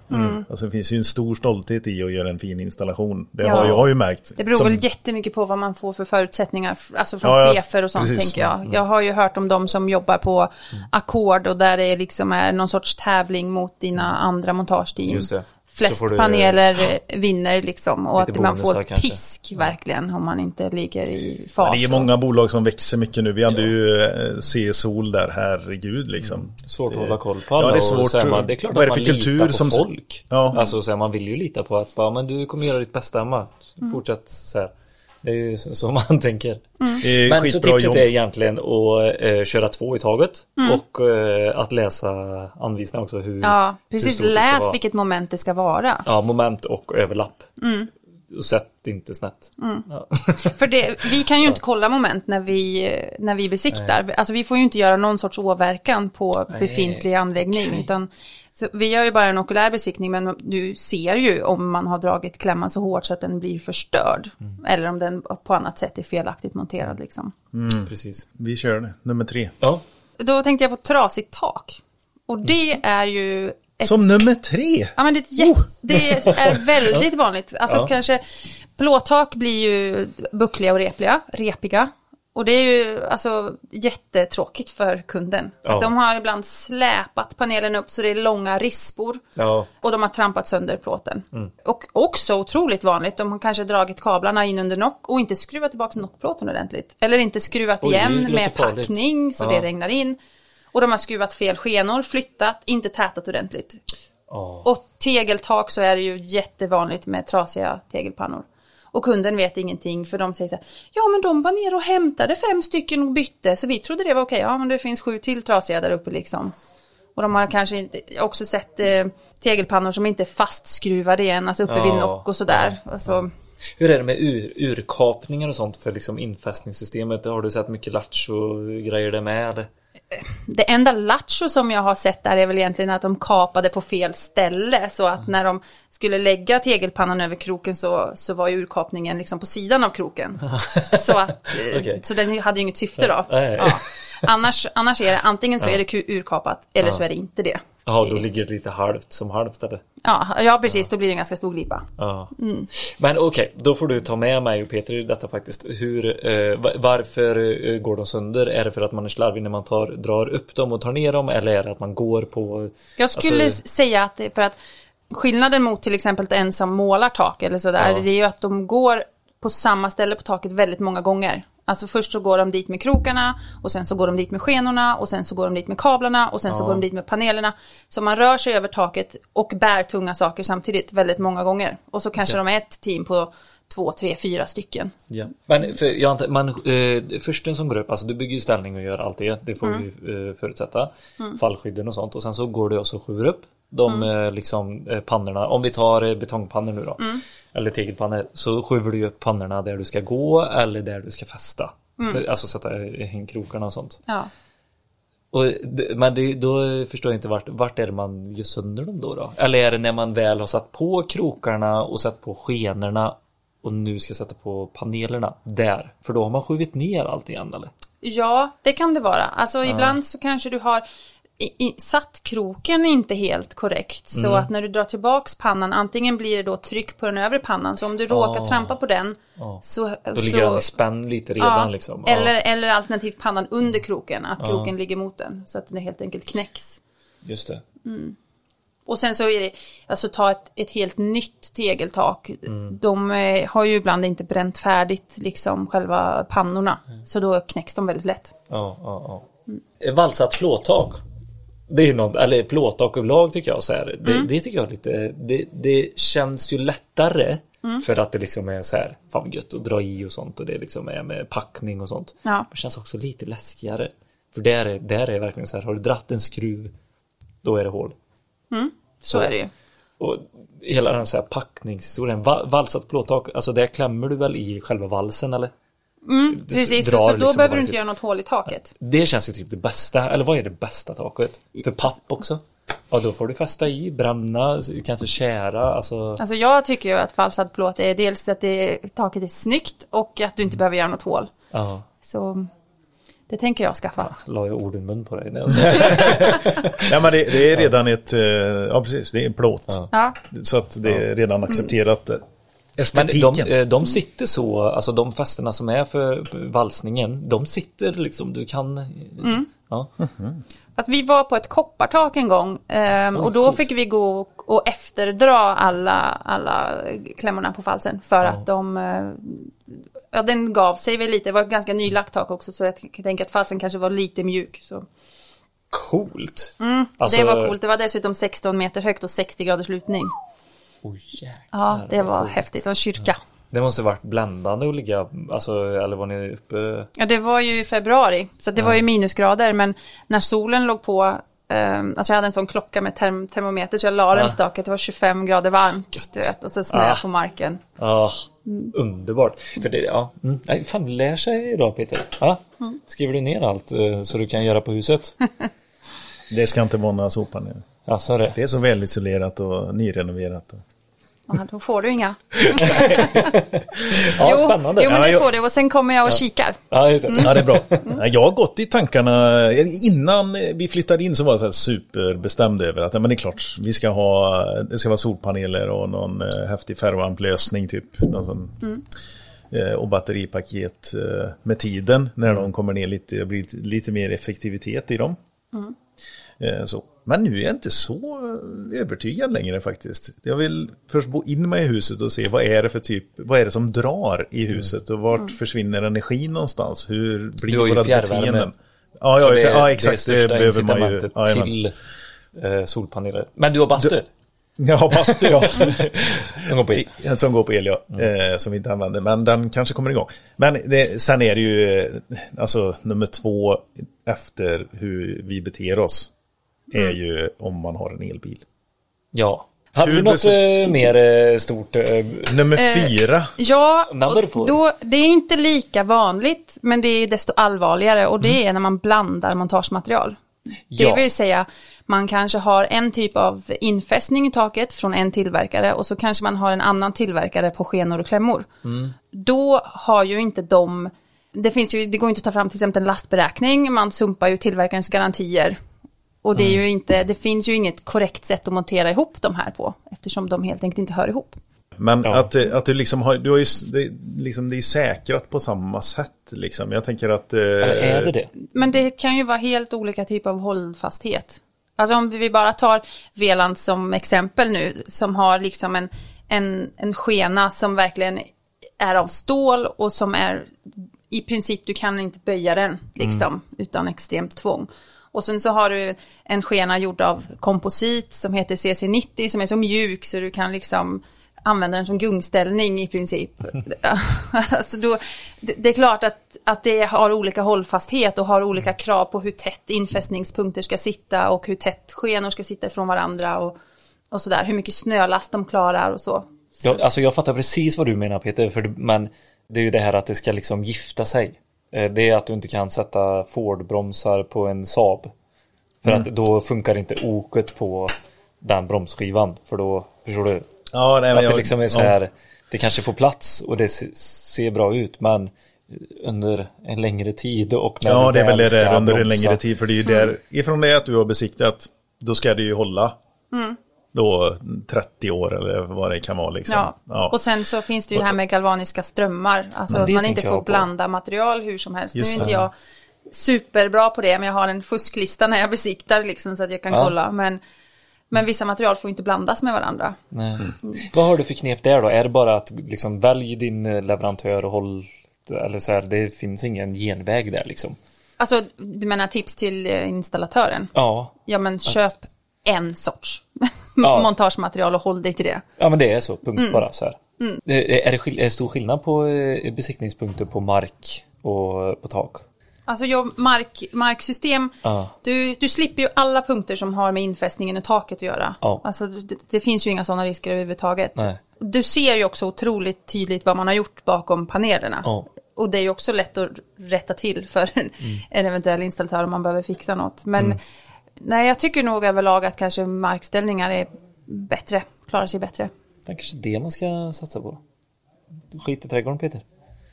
Alltså det finns ju en stor stolthet i att göra en fin installation. Det Ja. har jag ju märkt. Det beror Som- väl jättemycket på vad man får för förutsättningar, alltså från Ja, ja, chefer och sånt precis. tänker jag. Jag har ju hört om de som jobbar på ackord och där det liksom är någon sorts tävling mot dina andra montageteam. Just det. Flest du- paneler eh, vinner liksom och att man får kanske. pisk verkligen om man inte ligger i Ja, fas. det är många bolag som växer mycket nu. Vi hade ju eh, C-Sol där, herregud liksom. Svårt att hålla koll på Ja, alla det är och svårt. så är man, det är klart Vad är att man för kultur litar på som- folk. Ja. Alltså så här, man vill ju lita på att bara, men du kommer göra ditt bästa Emma. Fortsätt så här. Det är ju så man tänker. Är Men så tipset jobb. är egentligen att eh, köra två i taget Mm. och eh, att läsa anvisningar också. Hur, Ja, hur precis. ska Läs vilket moment det ska vara. Ja, moment och överlapp. Mm. Och sätt inte snett. Ja. För det, vi kan ju inte kolla moment när vi, när vi besiktar. Alltså vi får ju inte göra någon sorts åverkan på befintlig anläggning. Utan, så vi gör ju bara en okulär besiktning men du ser ju om man har dragit klämman så hårt så att den blir förstörd. Mm. Eller om den på annat sätt är felaktigt monterad liksom. Precis. Vi kör det, nummer tre. Ja, Då tänkte jag på trasigt tak. Och det är ju ett Som nummer tre! Ja men det, är jä- det är väldigt vanligt. Alltså Ja. kanske plåttak blir ju buckliga och repliga, repiga. Och det är ju alltså jättetråkigt för kunden. Ja. Att de har ibland släpat panelen upp så det är långa rispor. ja, Och de har trampat sönder plåten. Mm. Och också otroligt vanligt, de har kanske dragit kablarna in under nock och inte skruvat tillbaka nockplåten ordentligt. Eller inte skruvat Oj, igen med farligt. packning så Ja. det regnar in. Och de har skruvat fel skenor, flyttat, inte tätat ordentligt. ja. Och tegeltak så är det ju jättevanligt med trasiga tegelpannor. Och kunden vet ingenting för de säger så här, ja men de var nere och hämtade fem stycken och bytte så vi trodde det var okej, ja men det finns sju till trasiga där uppe liksom. Och de har kanske inte, också sett eh, tegelpannor som inte är fastskruvade igen, alltså uppe vid Ja, nock och sådär. Alltså, Hur är det med ur, urkapningar och sånt för liksom infästningssystemet? Har du sett mycket lattjo-grejer där med? Det enda lattjo som jag har sett där är väl egentligen att de kapade på fel ställe så att när de skulle lägga tegelpannan över kroken så, så var ju urkapningen liksom på sidan av kroken. så, att, eh, Okej. så den hade ju inget syfte då. Ja. Annars, annars är det antingen så är det urkapat eller så är det inte det. Jaha, då ligger det lite halvt som halvt eller? Ja, ja precis, då blir det en ganska stor glipa. Ja. Men okej, då får du ta med mig och Peter i detta faktiskt. Hur, eh, va- varför eh, går de sönder? Är det för att man är slarvig när man tar, drar upp dem och tar ner dem? Eller är det att man går på... Jag skulle Alltså- säga att det är för att skillnaden mot till exempel en som målar tak eller sådär, Ja. det är ju att de går på samma ställe på taket väldigt många gånger. Alltså först så går de dit med krokarna och sen så går de dit med skenorna och sen så går de dit med kablarna och sen så går de dit med panelerna. Så man rör sig över taket och bär tunga saker samtidigt väldigt många gånger. Och så kanske de är ett team på två, tre, fyra stycken. Ja. Men för, jag antar, man, eh, försten som går upp, alltså du bygger ju ställning och gör allt det, det får Mm. vi eh, förutsätta. Fallskydden och sånt och sen så går du och så skjuter upp de Mm. eh, liksom eh, pannorna. Om vi tar eh, betongpannor nu då, Mm. eller tegelpannor, så skjuter du upp pannorna där du ska gå eller där du ska fästa. Mm. Alltså sätta hängkrokarna och sånt. Ja. Och, men det, då förstår jag inte vart, vart är det man gör sönder dem då, då? Eller är det när man väl har satt på krokarna och satt på skenorna och nu ska sätta på panelerna där? För då har man skjutit ner allt igen eller? Ja, det kan det vara. Alltså ibland så kanske du har i, i, satt kroken inte helt korrekt. Så Mm. att när du drar tillbaks pannan, antingen blir det då tryck på den övre pannan. Så om du råkar Ah. trampa på den Ja. så... Då så, ligger den i spänn lite redan ja, liksom. Ja, Eller, eller alternativt pannan under kroken, att kroken ligger mot den. Så att den helt enkelt knäcks. just det. Och sen så är det, alltså ta ett, ett helt nytt tegeltak. Mm. De eh, har ju ibland inte bränt färdigt liksom själva pannorna. Så då knäcks de väldigt lätt. Ja, ja, ja. Valsat plåttak. Det är något, eller plåttak överlag tycker jag så här. Det, Mm. det tycker jag lite, det, det känns ju lättare Mm. för att det liksom är så här, fan vad gött att dra i och sånt och det liksom är med packning och sånt. Ja. Det känns också lite läskigare. För där är, där är det verkligen så här, har du dratt en skruv, då är det hål. Så är det ju. Och hela den så här packningshistorien, va, valsat plåttak, alltså där klämmer du väl i själva valsen eller? Det Precis, drar för då liksom behöver du inte göra något hål i taket. Det känns ju typ det bästa, eller vad är det bästa taket? För papp också? Ja, då får du fästa i, bränna, kanske kära, alltså. Alltså jag tycker ju att falsad plåt är dels att det, taket är snyggt och att du inte behöver göra något hål. Ja, Så det tänker jag skaffa. la jag ord i mun på dig. Alltså. Ja, men det, det är redan ett, eh, ja precis, det är plåt. Ja, Så att det är redan accepterat. Eh, Men Estetiken. de, eh, de sitter så, alltså de fästena som är för valsningen, de sitter liksom, du kan... Ja. Att vi var på ett koppartak en gång ehm, och då fick vi gå och, och efterdra alla, alla klämmorna på falsen för att de eh, Ja, den gav sig väl lite. Det var ett ganska nylagt tak också så jag t- tänker att falsen kanske var lite mjuk. Så. Coolt! Mm, det var coolt. Det var dessutom 16 meter högt och 60 graders lutning. Oh, jäklar, Ja, det var coolt. häftigt. Och en kyrka. Det måste varit bländande ligga, alltså, eller var ni uppe? Ja, det var ju i februari, så det var ju minusgrader, men när solen låg på, ehm, alltså jag hade en sån klocka med term termometer, så jag la den Ja. på taket, det var 25 grader varmt, du vet, och så snö Ah. på marken. Ja, underbart. För det, ja, mm. Nej, fan lär sig idag Peter. Ja. Skriver du ner allt eh, så du kan göra på huset? Det ska inte vara några soppanor. Alltså det. Det är så välisolerat och nyrenoverat. Ja, då får du inga. Ja, jo, spännande. jo, men Ja, det jag- får du, och sen kommer jag och kikar. Ja, just det. Ja, det är bra. Ja, Jag har gått i tankarna, innan vi flyttade in så var jag så här superbestämd över att ja, men det är klart, vi ska ha, det ska vara solpaneler och någon eh, häftig ferroamplösning typ. Någon sån, eh, och batteripaket eh, med tiden när de kommer ner lite, det blir lite, mer effektivitet i dem. Eh, Så. Men nu är jag inte så eh, övertygad längre faktiskt. Jag vill först bo in mig i huset och se vad är det för typ, vad är det som drar i huset och vart försvinner energin någonstans? Hur blir Du har ju våra fjärrvärme. beteenden? Ja, Så ja, det, ja det är exakt. Det, största behöver man ju. Ja, till eh, solpaneler. Men du har bastu? Ja, bastu ja. Den går på el. Som går på el, ja. Eh, som vi inte använder. Men den kanske kommer igång. Men det, sen är det ju, eh, alltså nummer två efter hur vi beter oss. Är ju om man har en elbil. Ja. Hade Kul vi något eh, mer eh, stort? Eh, Nummer Eh, fyra. Ja, då, det är inte lika vanligt, men det är desto allvarligare och det är när man blandar montage-material. Det Ja. vill säga, man kanske har en typ av infästning i taket från en tillverkare och så kanske man har en annan tillverkare på skenor och klämmor. Då har ju inte de, det finns ju, det går inte att ta fram till exempel en lastberäkning, man sumpar ju tillverkarens garantier. Och det är ju inte, det finns ju inget korrekt sätt att montera ihop de här på, eftersom de helt enkelt inte hör ihop. Men Ja. att, att du liksom har, du har ju, det, liksom, det är säkrat på samma sätt liksom. Jag tänker att... Eh, eller är det det? Men det kan ju vara helt olika typer av hållfasthet. Alltså om vi bara tar Veland som exempel nu, som har liksom en, en, en skena som verkligen är av stål och som är i princip, du kan inte böja den liksom, utan extremt tvång. Och sen så har du en skena gjord av komposit som heter CC90 som är så mjuk så du kan liksom använda den som gungställning i princip. alltså då, det, det är klart att, att det har olika hållfasthet och har olika krav på hur tätt infästningspunkter ska sitta och hur tätt skenor ska sitta ifrån varandra och, och sådär. Hur mycket snölast de klarar och så. Jag, alltså jag fattar precis vad du menar Peter, för, men det är ju det här att det ska liksom gifta sig. Eh, Det är att du inte kan sätta Ford-bromsar på en Saab. För att då funkar inte oket på den bromsskivan. För då, förstår du? ja, nej, att jag, det liksom är så ja. här, det kanske får plats och det se- ser bra ut, men under en längre tid och när Ja, det är väl det där under en bromsa. längre tid. För det är ju där, ifrån det att du har besiktat, då ska det ju hålla. Då 30 år eller vad det kan vara liksom. Ja. Ja. och sen så finns det ju det här med galvaniska strömmar. Alltså att man inte får blanda material hur som helst. Just nu är inte jag superbra på det, men jag har en fusklista när jag besiktar liksom så att jag kan Ja. kolla. Men, men vissa material får inte blandas med varandra. Nej. Vad har du för knep där då? Är det bara att liksom välj din eh, leverantör och håll eller så här, det finns ingen genväg där liksom? Alltså, du menar tips till eh, installatören? Ja, Ja, men köp en sorts Ja. montagematerial och håll dig till det. ja men det är så, punkt Mm. bara så här. Det- Är det skill- är det stor skillnad på eh, besiktningspunkter på mark och på tak? Alltså, jag, mark, marksystem, Ja. du, du slipper ju alla punkter som har med infästningen i taket att göra. Ja. Alltså, det, det finns ju inga sådana risker överhuvudtaget. Nej. Du ser ju också otroligt tydligt vad man har gjort bakom panelerna. Ja. Och det är ju också lätt att rätta till för en eventuell installatör om man behöver fixa något. Men nej, jag tycker nog överlag att kanske markställningar är bättre, klarar sig bättre. Det är kanske det man ska satsa på. Skit i trädgården Peter.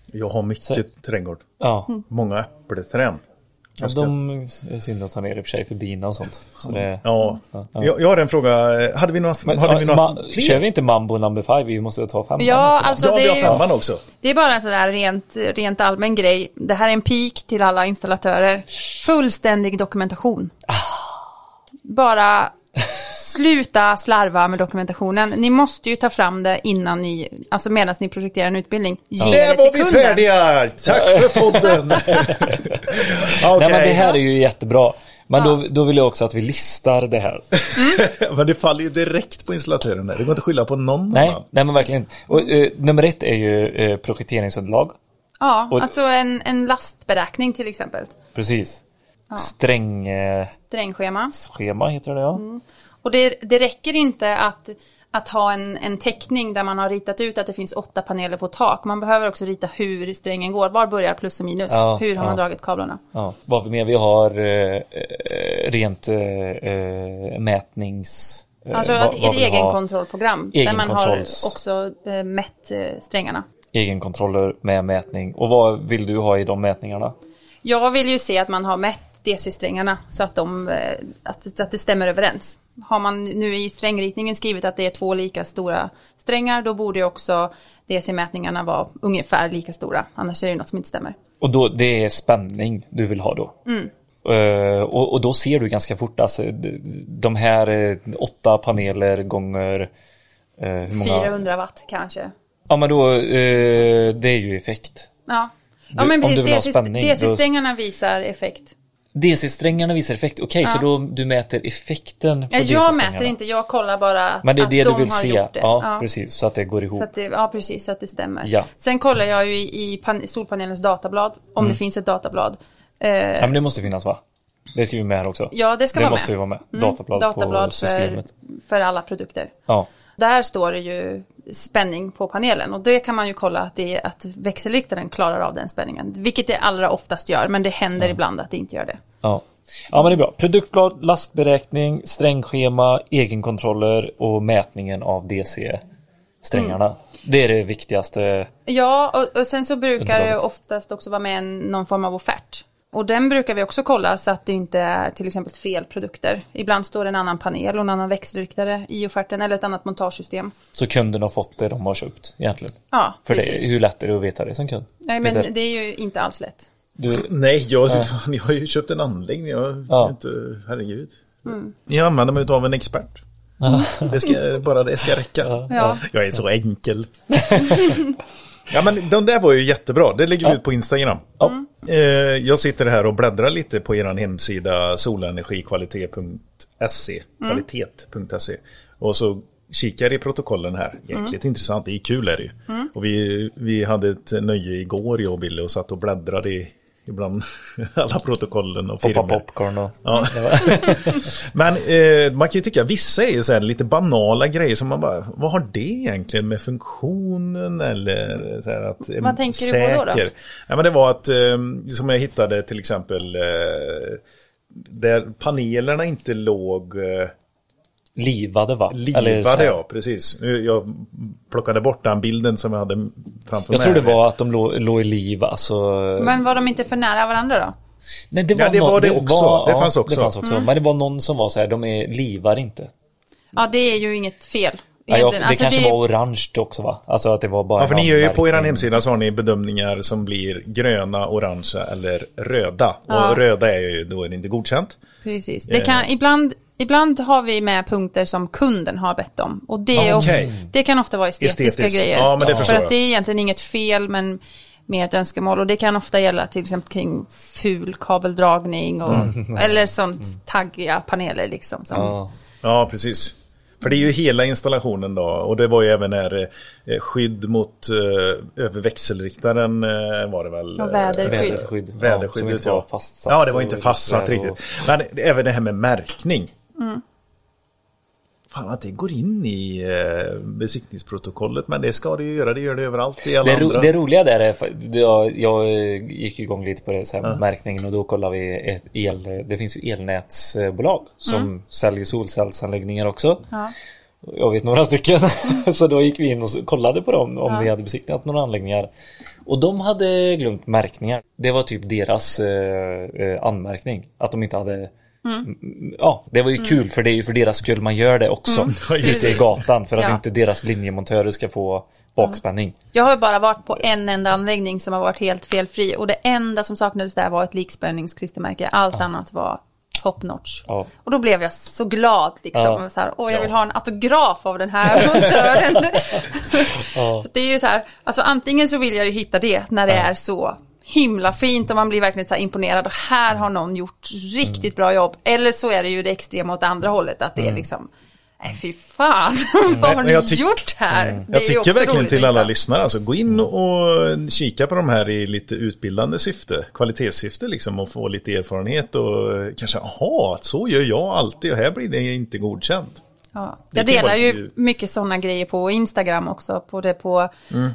Jag har mycket trädgård. Ja, Mm. Många äppelträd. ja de är synd att ta ner i och för sig för bina och sånt. Så det, Ja. Ja. Jag, jag har en fråga. Hade vi några, Men, hade vi några ma- fler? Kör vi inte Mambo number five? Vi måste ta femman Ja, också. alltså Ja, det vi är har ju... femman också. Det är bara en sån där rent, rent allmän grej. Det här är en pik till alla installatörer. Fullständig dokumentation. Bara sluta slarva med dokumentationen. Ni måste ju ta fram det innan ni, alltså medan ni projekterar en utbildning. Ge det Där var vi kunden. färdiga! Tack för podden! Okej. Nej men det här är ju jättebra. Men då, då vill jag också att vi listar det här. Men det faller ju direkt på installatören där. Det går inte att skylla på någon Nej, annan. nej men verkligen. Och, eh, nummer ett är ju eh, projekteringsunderlag. Ja, Och- alltså en, en lastberäkning till exempel. Precis. Strängschema Strängschema. heter det ja. Mm. Och det, det räcker inte att, att ha en, en teckning där man har ritat ut att det finns åtta paneler på tak. Man behöver också rita hur strängen går. Var börjar plus och minus? Ja, hur har man ja. dragit kablarna? ja. Vad har vi mer? Vi har eh, eh, rent eh, eh, mätnings... eh, Alltså vad- ett, vad ett egenkontrollprogram där man har Egenkontrolls- också eh, mätt eh, strängarna. Egenkontroller med mätning. Och vad vill du ha i de mätningarna? Jag vill ju se att man har mätt DC-strängarna så att, de, eh, att, att det stämmer överens. Har man nu i strängritningen skrivit att det är två lika stora strängar då borde ju också DC-mätningarna vara ungefär lika stora. Annars är det något som inte stämmer. Och då, det är spänning du vill ha då? Mm. Eh, och, och då ser du ganska fort, alltså, de, här eh, åtta paneler gånger hur många? 400 watt kanske. Ja men då, det är ju effekt. Ja, ja men precis. ha DC DC-strängarna visar effekt. DC-strängarna visar effekt. Okej, så då du mäter effekten på Ja, jag DC-strängarna. mäter inte, jag kollar bara Men det är att det de du vill har se. det. Ja, precis. Så att det går Så ihop. att det, ja, precis, så att det stämmer. Ja. Sen kollar jag ju i, pan- solpanelens datablad, om Mm. det finns ett datablad. Eh, Ja, men det måste finnas va? Det ska vi med här också. ja, det ska det vara måste med. ju vara med. Mm, Datablad, datablad på systemet. För, för alla produkter. Ja. Där står det ju spänning på panelen och det kan man ju kolla att, det att växelriktaren klarar av den spänningen. Vilket det allra oftast gör, men det händer ibland att det inte gör det. Ja. ja, men det är bra. Produktblad, lastberäkning, strängschema, egenkontroller och mätningen av DC-strängarna. Mm. Det är det viktigaste. Ja, och, och sen så brukar det oftast också vara med någon form av offert. Och den brukar vi också kolla så att det inte är till exempel fel produkter. Ibland står det en annan panel och en annan växelriktare i offerten eller ett annat montagesystem. Så kunden har fått det de har köpt egentligen. Ja, För precis. det, hur lätt är det att veta det som kund? Nej, men det är ju inte alls lätt. Du, Nej, jag, fan, jag har ju köpt en anläggning. Jag Ja. inte, herregud. Mm. Jag använder mig av en expert. Det ska, bara det ska räcka. Ja. Jag är så enkel. ja men de där var ju jättebra. Det lägger vi ut på Instagram. Ja. Eh, jag sitter här och bläddrar lite på er hemsida solenergikvalitet.se kvalitet.se och så kikar i protokollen här. Jäkligt intressant, det är kul är det ju. Och vi, vi hade ett nöje igår jag och Billy och satt och bläddrade i ibland alla protokollen och poppa filmer. popcorn och... Ja. Men eh, man kan ju tycka vissa är så här lite banala grejer som man bara, vad har det egentligen med funktionen eller så här att Vad tänker du på då då? Ja men det var att, eh, som jag hittade till exempel, eh, där panelerna inte låg eh, Livade va? Livade, ja precis. Nu, Jag plockade bort den bilden som jag hade framför Jag mig. tror det var att de låg, låg i liv alltså. Men var de inte för nära varandra då? Nej, det var, Ja, det någon- var det också. Det fanns också. Det fanns också. Men det var någon som var så här, de är livar inte. Ja, det är ju inget fel. Ja, jag, det Alltså, kanske det- var orange också va? Alltså att det var bara Ja, för ni gör ju på er hemsida så har ni bedömningar som blir gröna, orangea eller röda. Ja. Och röda är ju, då är det inte godkänt. Precis. Det kan, ibland, ibland har vi med punkter som kunden har bett om. Och det, Okej. of, det kan ofta vara estetiska Estetiskt. grejer. Ja, men det För att det är egentligen inget fel, men mer ett önskemål. Och det kan ofta gälla till exempel kring ful kabeldragning och, eller sånt taggiga paneler liksom. Som, Ja. Ja, precis. För det är ju hela installationen då. Och det var ju även här eh, skydd mot eh, över växelriktaren eh, var det väl. Och väderskydd. Väderskydd. ja, Väderskyddet, som inte ja. var fastsatt. Ja, det var inte och fastsatt sådär riktigt. och- Men även det här med märkning. Mm. Fan att det går in i eh, besiktningsprotokollet. Men det ska det ju göra. Det gör det överallt i alla Det, ro, andra. det roliga där är, jag, jag gick igång lite på det, så här, märkningen och då kollade vi ett el, det finns ju elnätsbolag som säljer solcellsanläggningar också. Ja. Jag vet några stycken. så då gick vi in och kollade på dem om de hade besiktigat några anläggningar. Och de hade glömt märkningar. Det var typ deras eh, eh, anmärkning. Att de inte hade Mm, Ja, det var ju kul för det är ju för deras skull man gör det också. Ute i gatan för att Ja. inte deras linjemontörer ska få bakspänning. Jag har ju bara varit på en enda anläggning som har varit helt felfri. Och det enda som saknades där var ett likspänningsklistermärke. Allt annat var top notch. Ja. Och då blev jag så glad liksom. Ja. Så här, Åh, jag vill ha en autograf av den här montören. så det är ju så här, alltså antingen så vill jag ju hitta det när det är så himla fint och man blir verkligen så här imponerad och här har någon gjort riktigt bra jobb. Eller så är det ju det extrema åt andra hållet att det är liksom Nej fy fan, vad har ni gjort här? Det Jag tycker verkligen till alla lyssnare, alltså gå in och kika på de här i lite utbildande syfte, kvalitetssyfte liksom och få lite erfarenhet och kanske, aha, så gör jag alltid och här blir det inte godkänt. Ja. Det Jag delar ju mycket sådana grejer på Instagram också. På, det på,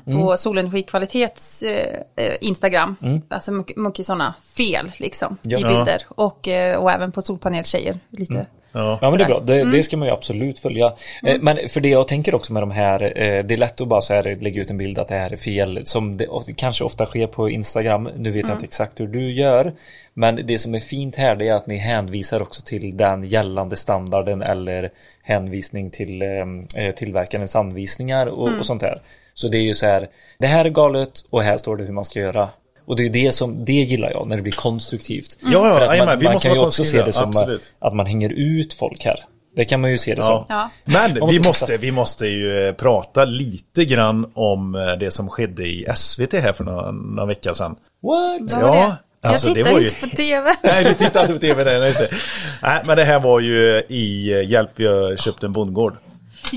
på Solenergikvalitets eh, eh, Instagram. Alltså mycket, mycket sådana fel liksom Ja. i bilder. Och, eh, och även på solpaneltjejer lite. Ja. Ja men det är bra, det, det ska man ju absolut följa. Eh, Men för det jag tänker också med de här, eh, det är lätt att bara så här lägga ut en bild att det här är fel, som det kanske ofta sker på Instagram. Nu vet jag inte exakt hur du gör. Men det som är fint här det är att ni hänvisar också till den gällande standarden eller hänvisning till eh, eh, tillverkarens anvisningar och, och sånt där. Så det är ju så här, det här är galet och här står det hur man ska göra. Och det är ju det som, det gillar jag när det blir konstruktivt. Ja, ja, att jajamän, man, vi man måste kan ju också se det som absolut. att man hänger ut folk här. Det kan man ju se det Ja. som. Ja. Men Man vi måste måste, vi måste ju eh, prata lite grann om eh, det som skedde i SVT här för några, några veckor sedan. What? Ja, Alltså, jag det tittar var ju- inte på TV. Nej, du tittar inte på tv. Nej, just det. Nej, men det här var ju i eh, Hjälp, vi har köpt en bondgård.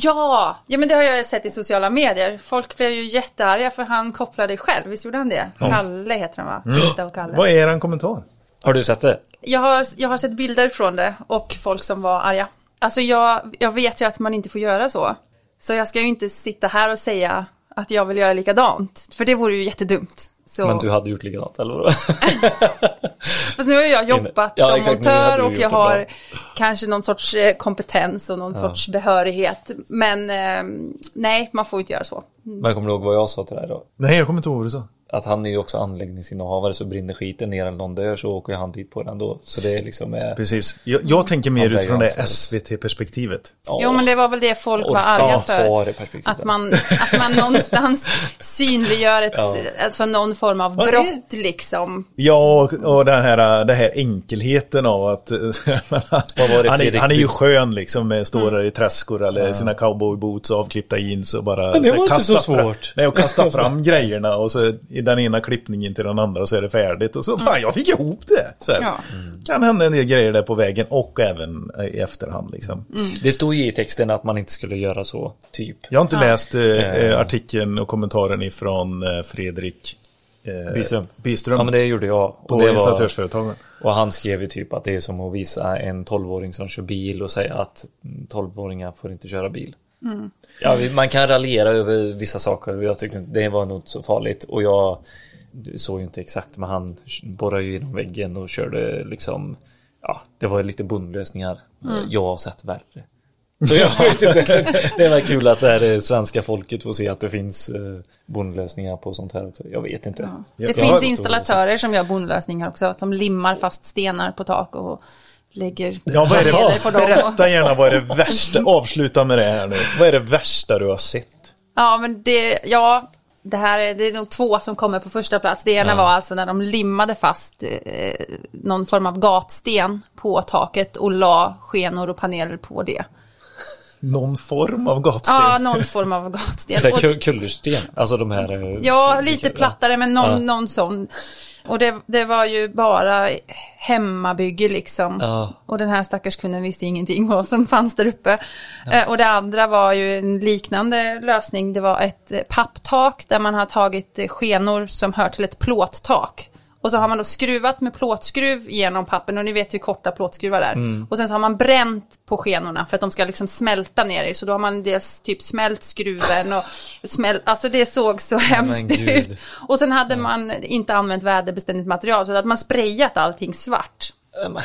Ja, ja men det har jag sett i sociala medier. Folk blev ju jättearga för han kopplade själv, visst gjorde han det? Kalle heter han va? Titta och Kalle. Vad är er kommentar? Har du sett det? Jag har, jag har sett bilder från det och folk som var arga. Alltså jag, jag vet ju att man inte får göra så. Så jag ska ju inte sitta här och säga att jag vill göra likadant. För det vore ju jättedumt. Så, Men du hade gjort likadant, eller vadå? Fast nu har jag jobbat Ja, som exakt, montör och jag har bra. kanske någon sorts eh, kompetens och någon sorts behörighet. Men eh, nej, man får inte göra så. Men kommer du ihåg vad jag sa till dig då? Nej, jag kommer inte ihåg vad du sa. Att han är ju också anläggningsinnehavare så brinner skiten ner eller någon dör så åker han dit på den då. Så det är liksom... Eh, Precis. Jag, jag tänker mer utifrån det. SVT-perspektivet. ja, Jo, men det var väl det folk var arga för. Att man, att man någonstans synliggör ett, Ja. alltså någon form av brott liksom. Ja, och, och den här, den här enkelheten av att Vad var det han, är, han är ju skön liksom med står där i träskor eller sina cowboyboots och avklippta jeans och bara Men det så här var inte kasta så fram- svårt. nej, och kasta fram grejerna och så i den ena klippningen till den andra och så är det färdigt och så fan jag fick ihop det. Så här. Ja. Kan hända en del grejer där på vägen och även i efterhand liksom. Det stod ju i texten att man inte skulle göra så, typ. Jag har inte läst eh, Eh. eh, artikeln och kommentaren ifrån eh, Fredrik eh, Byström. Byström Ja men det gjorde jag. Och, på installatörsföretagen. och han skrev ju typ att det är som att visa en 12-åring som kör bil och säga att 12-åringar får inte köra bil. Ja, vi- man kan raljera över vissa saker och jag tyckte det var nog inte så farligt. Och jag såg ju inte exakt men han borrade ju genom väggen och körde liksom Ja, det var lite bondlösningar. Jag har sett värre. Så jag vet inte. Det var kul att så här, svenska folket får se att det finns eh, bondlösningar på sånt här också. Jag vet inte. Det Ja, finns ja. installatörer som gör bondlösningar också, som limmar fast stenar på tak och lägger Ja, vad är det? på dem. och- Berätta gärna vad är det värsta, avsluta med det här nu. Vad är det värsta du har sett? Ja, men det, ja, det här är, det är nog två som kommer på första plats. Det ena var alltså när de limmade fast eh, någon form av gatsten på taket och la skenor och paneler på det. Någon form av gatsten? Ja, någon form av gatsten. Kullersten, alltså de här eh, Ja, lite plattare, men någon, Ja. någon sån. Och det, det var ju bara hemmabygge liksom. Ja. Och den här stackars kunden visste ingenting vad som fanns där uppe. Eh, och det andra var ju en liknande lösning. Det var ett eh, papptak där man har tagit eh, skenor som hör till ett plåttak. Och så har man då skruvat med plåtskruv genom pappen och ni vet hur korta plåtskruvar är. Mm. Och sen så har man bränt på skenorna för att de ska liksom smälta ner i. Så då har man dels typ smält skruven och smält, alltså det såg så hemskt gud. ut. Och sen hade man inte använt väderbeständigt material så hade man sprayat allting svart. Ehm,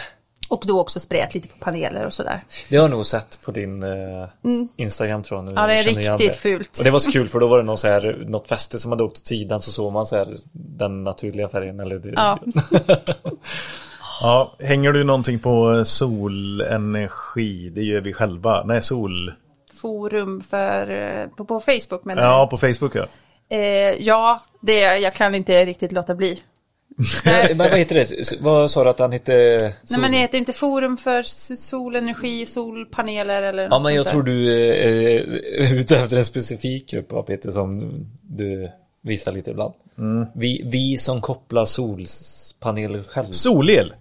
Och då också sprayat lite på paneler och sådär. Det har jag nog sett på din eh, Instagram tror jag. Nu Ja, det är riktigt fult. Och det var så kul för då var det någon så här, något fäste som hade åkt åt sidan så såg man så här den naturliga färgen. Eller det, Ja. Ja, hänger du någonting på solenergi? Det gör vi själva. Nej, sol... Forum för, eh, på, på Facebook menar Ja, på Facebook ja. Eh, ja, det, jag kan inte riktigt låta bli. Men vad heter det? Vad sa du att han hette? Nej men det heter inte Forum för solenergi, solpaneler eller Ja något men jag tror du är ute efter en specifik grupp av Peter som du visar lite ibland. Mm. Vi, vi som kopplar solpaneler själv. Solel.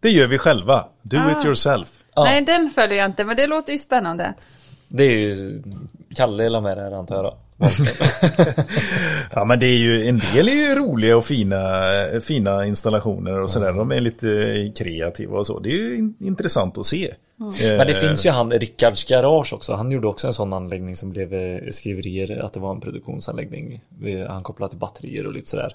Det gör vi själva. Do Ah. it yourself. Ja. Nej, den följer jag inte, men det låter ju spännande. Det är ju Kalle eller med det här antar jag då. Ja men det är ju, en del är ju roliga och fina, fina installationer och sådär. De är lite kreativa och så. Det är ju in, intressant att se. Eh, Men det finns ju han, Rickards Garage också. Han gjorde också en sån anläggning som blev eh, skriverier att det var en produktionsanläggning. Han kopplade till batterier och lite sådär.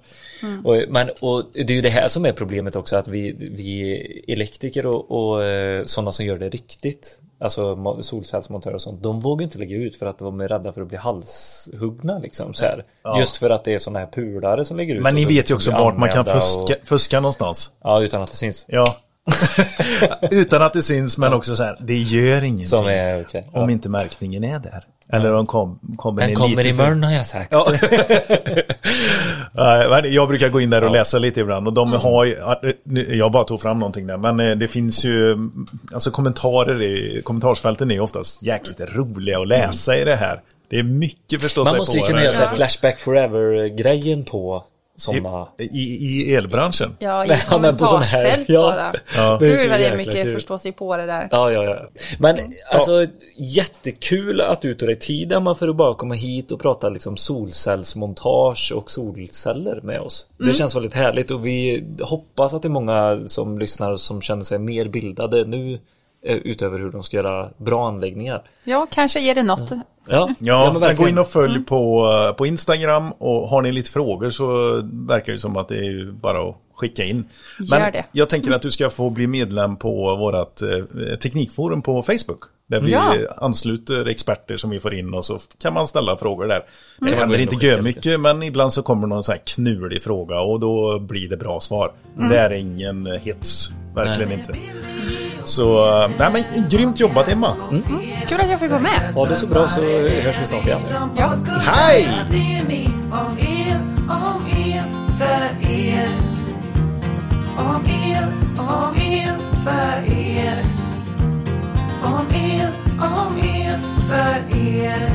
Och, men, och det är ju det här som är problemet också att vi, vi elektriker och, och eh, sådana som gör det riktigt. Alltså mo- solcellsmontörer och sånt. De vågar inte lägga ut för att de är rädda för att bli halshuggna liksom. Så här. Just för att det är sådana här pulare som lägger ut. Men ni vet ju också vart man kan fuska, Och, fuska någonstans. ja, utan att det syns. Ja. Utan att det syns men också så här, det gör ingenting. Är okej. Om inte märkningen är där. Eller om kom, kommer Den en kommer lite imorgon har jag sagt. Ja. Jag brukar gå in där och läsa lite ibland och de har ju, jag bara tog fram någonting där, men eh, det finns ju, alltså kommentarer i, kommentarsfälten är oftast jäkligt roliga att läsa i det här. Det är mycket förstås Man måste ju kunna göra Flashback Forever-grejen på Såna... I, I elbranschen. Ja, i Nej, men på sån här- kommentarsfält ja. bara. Ja. Det är så Gud vad det är jäkla mycket kul. förstå sig på det där. Ja, ja, ja. Men alltså jättekul att du tar dig tid Emma för att bara komma hit och prata liksom solcellsmontage och solceller med oss. Det känns väldigt härligt och vi hoppas att det är många som lyssnar som känner sig mer bildade nu utöver hur de ska göra bra anläggningar. Ja, kanske ger det något. Ja, Ja, men gå in och följ på, eh, på Instagram och har ni lite frågor så verkar det som att det är bara att skicka in. Men Gör det. jag tänker att du ska få bli medlem på vårt eh, teknikforum på Facebook. Där vi Ja. ansluter experter som vi får in och så kan man ställa frågor där. Det Mm. händer gå in inte och skicka gö mycket men ibland så kommer någon så här knulig fråga och då blir det bra svar. Det är ingen eh, hets, verkligen inte. Så, eh, nej men grymt jobbat Emma. Kul att jag fick vara med. Ha det så bra så hörs vi snart igen. Ja. Hej! Om för er. Om er. Om el, om el, för er.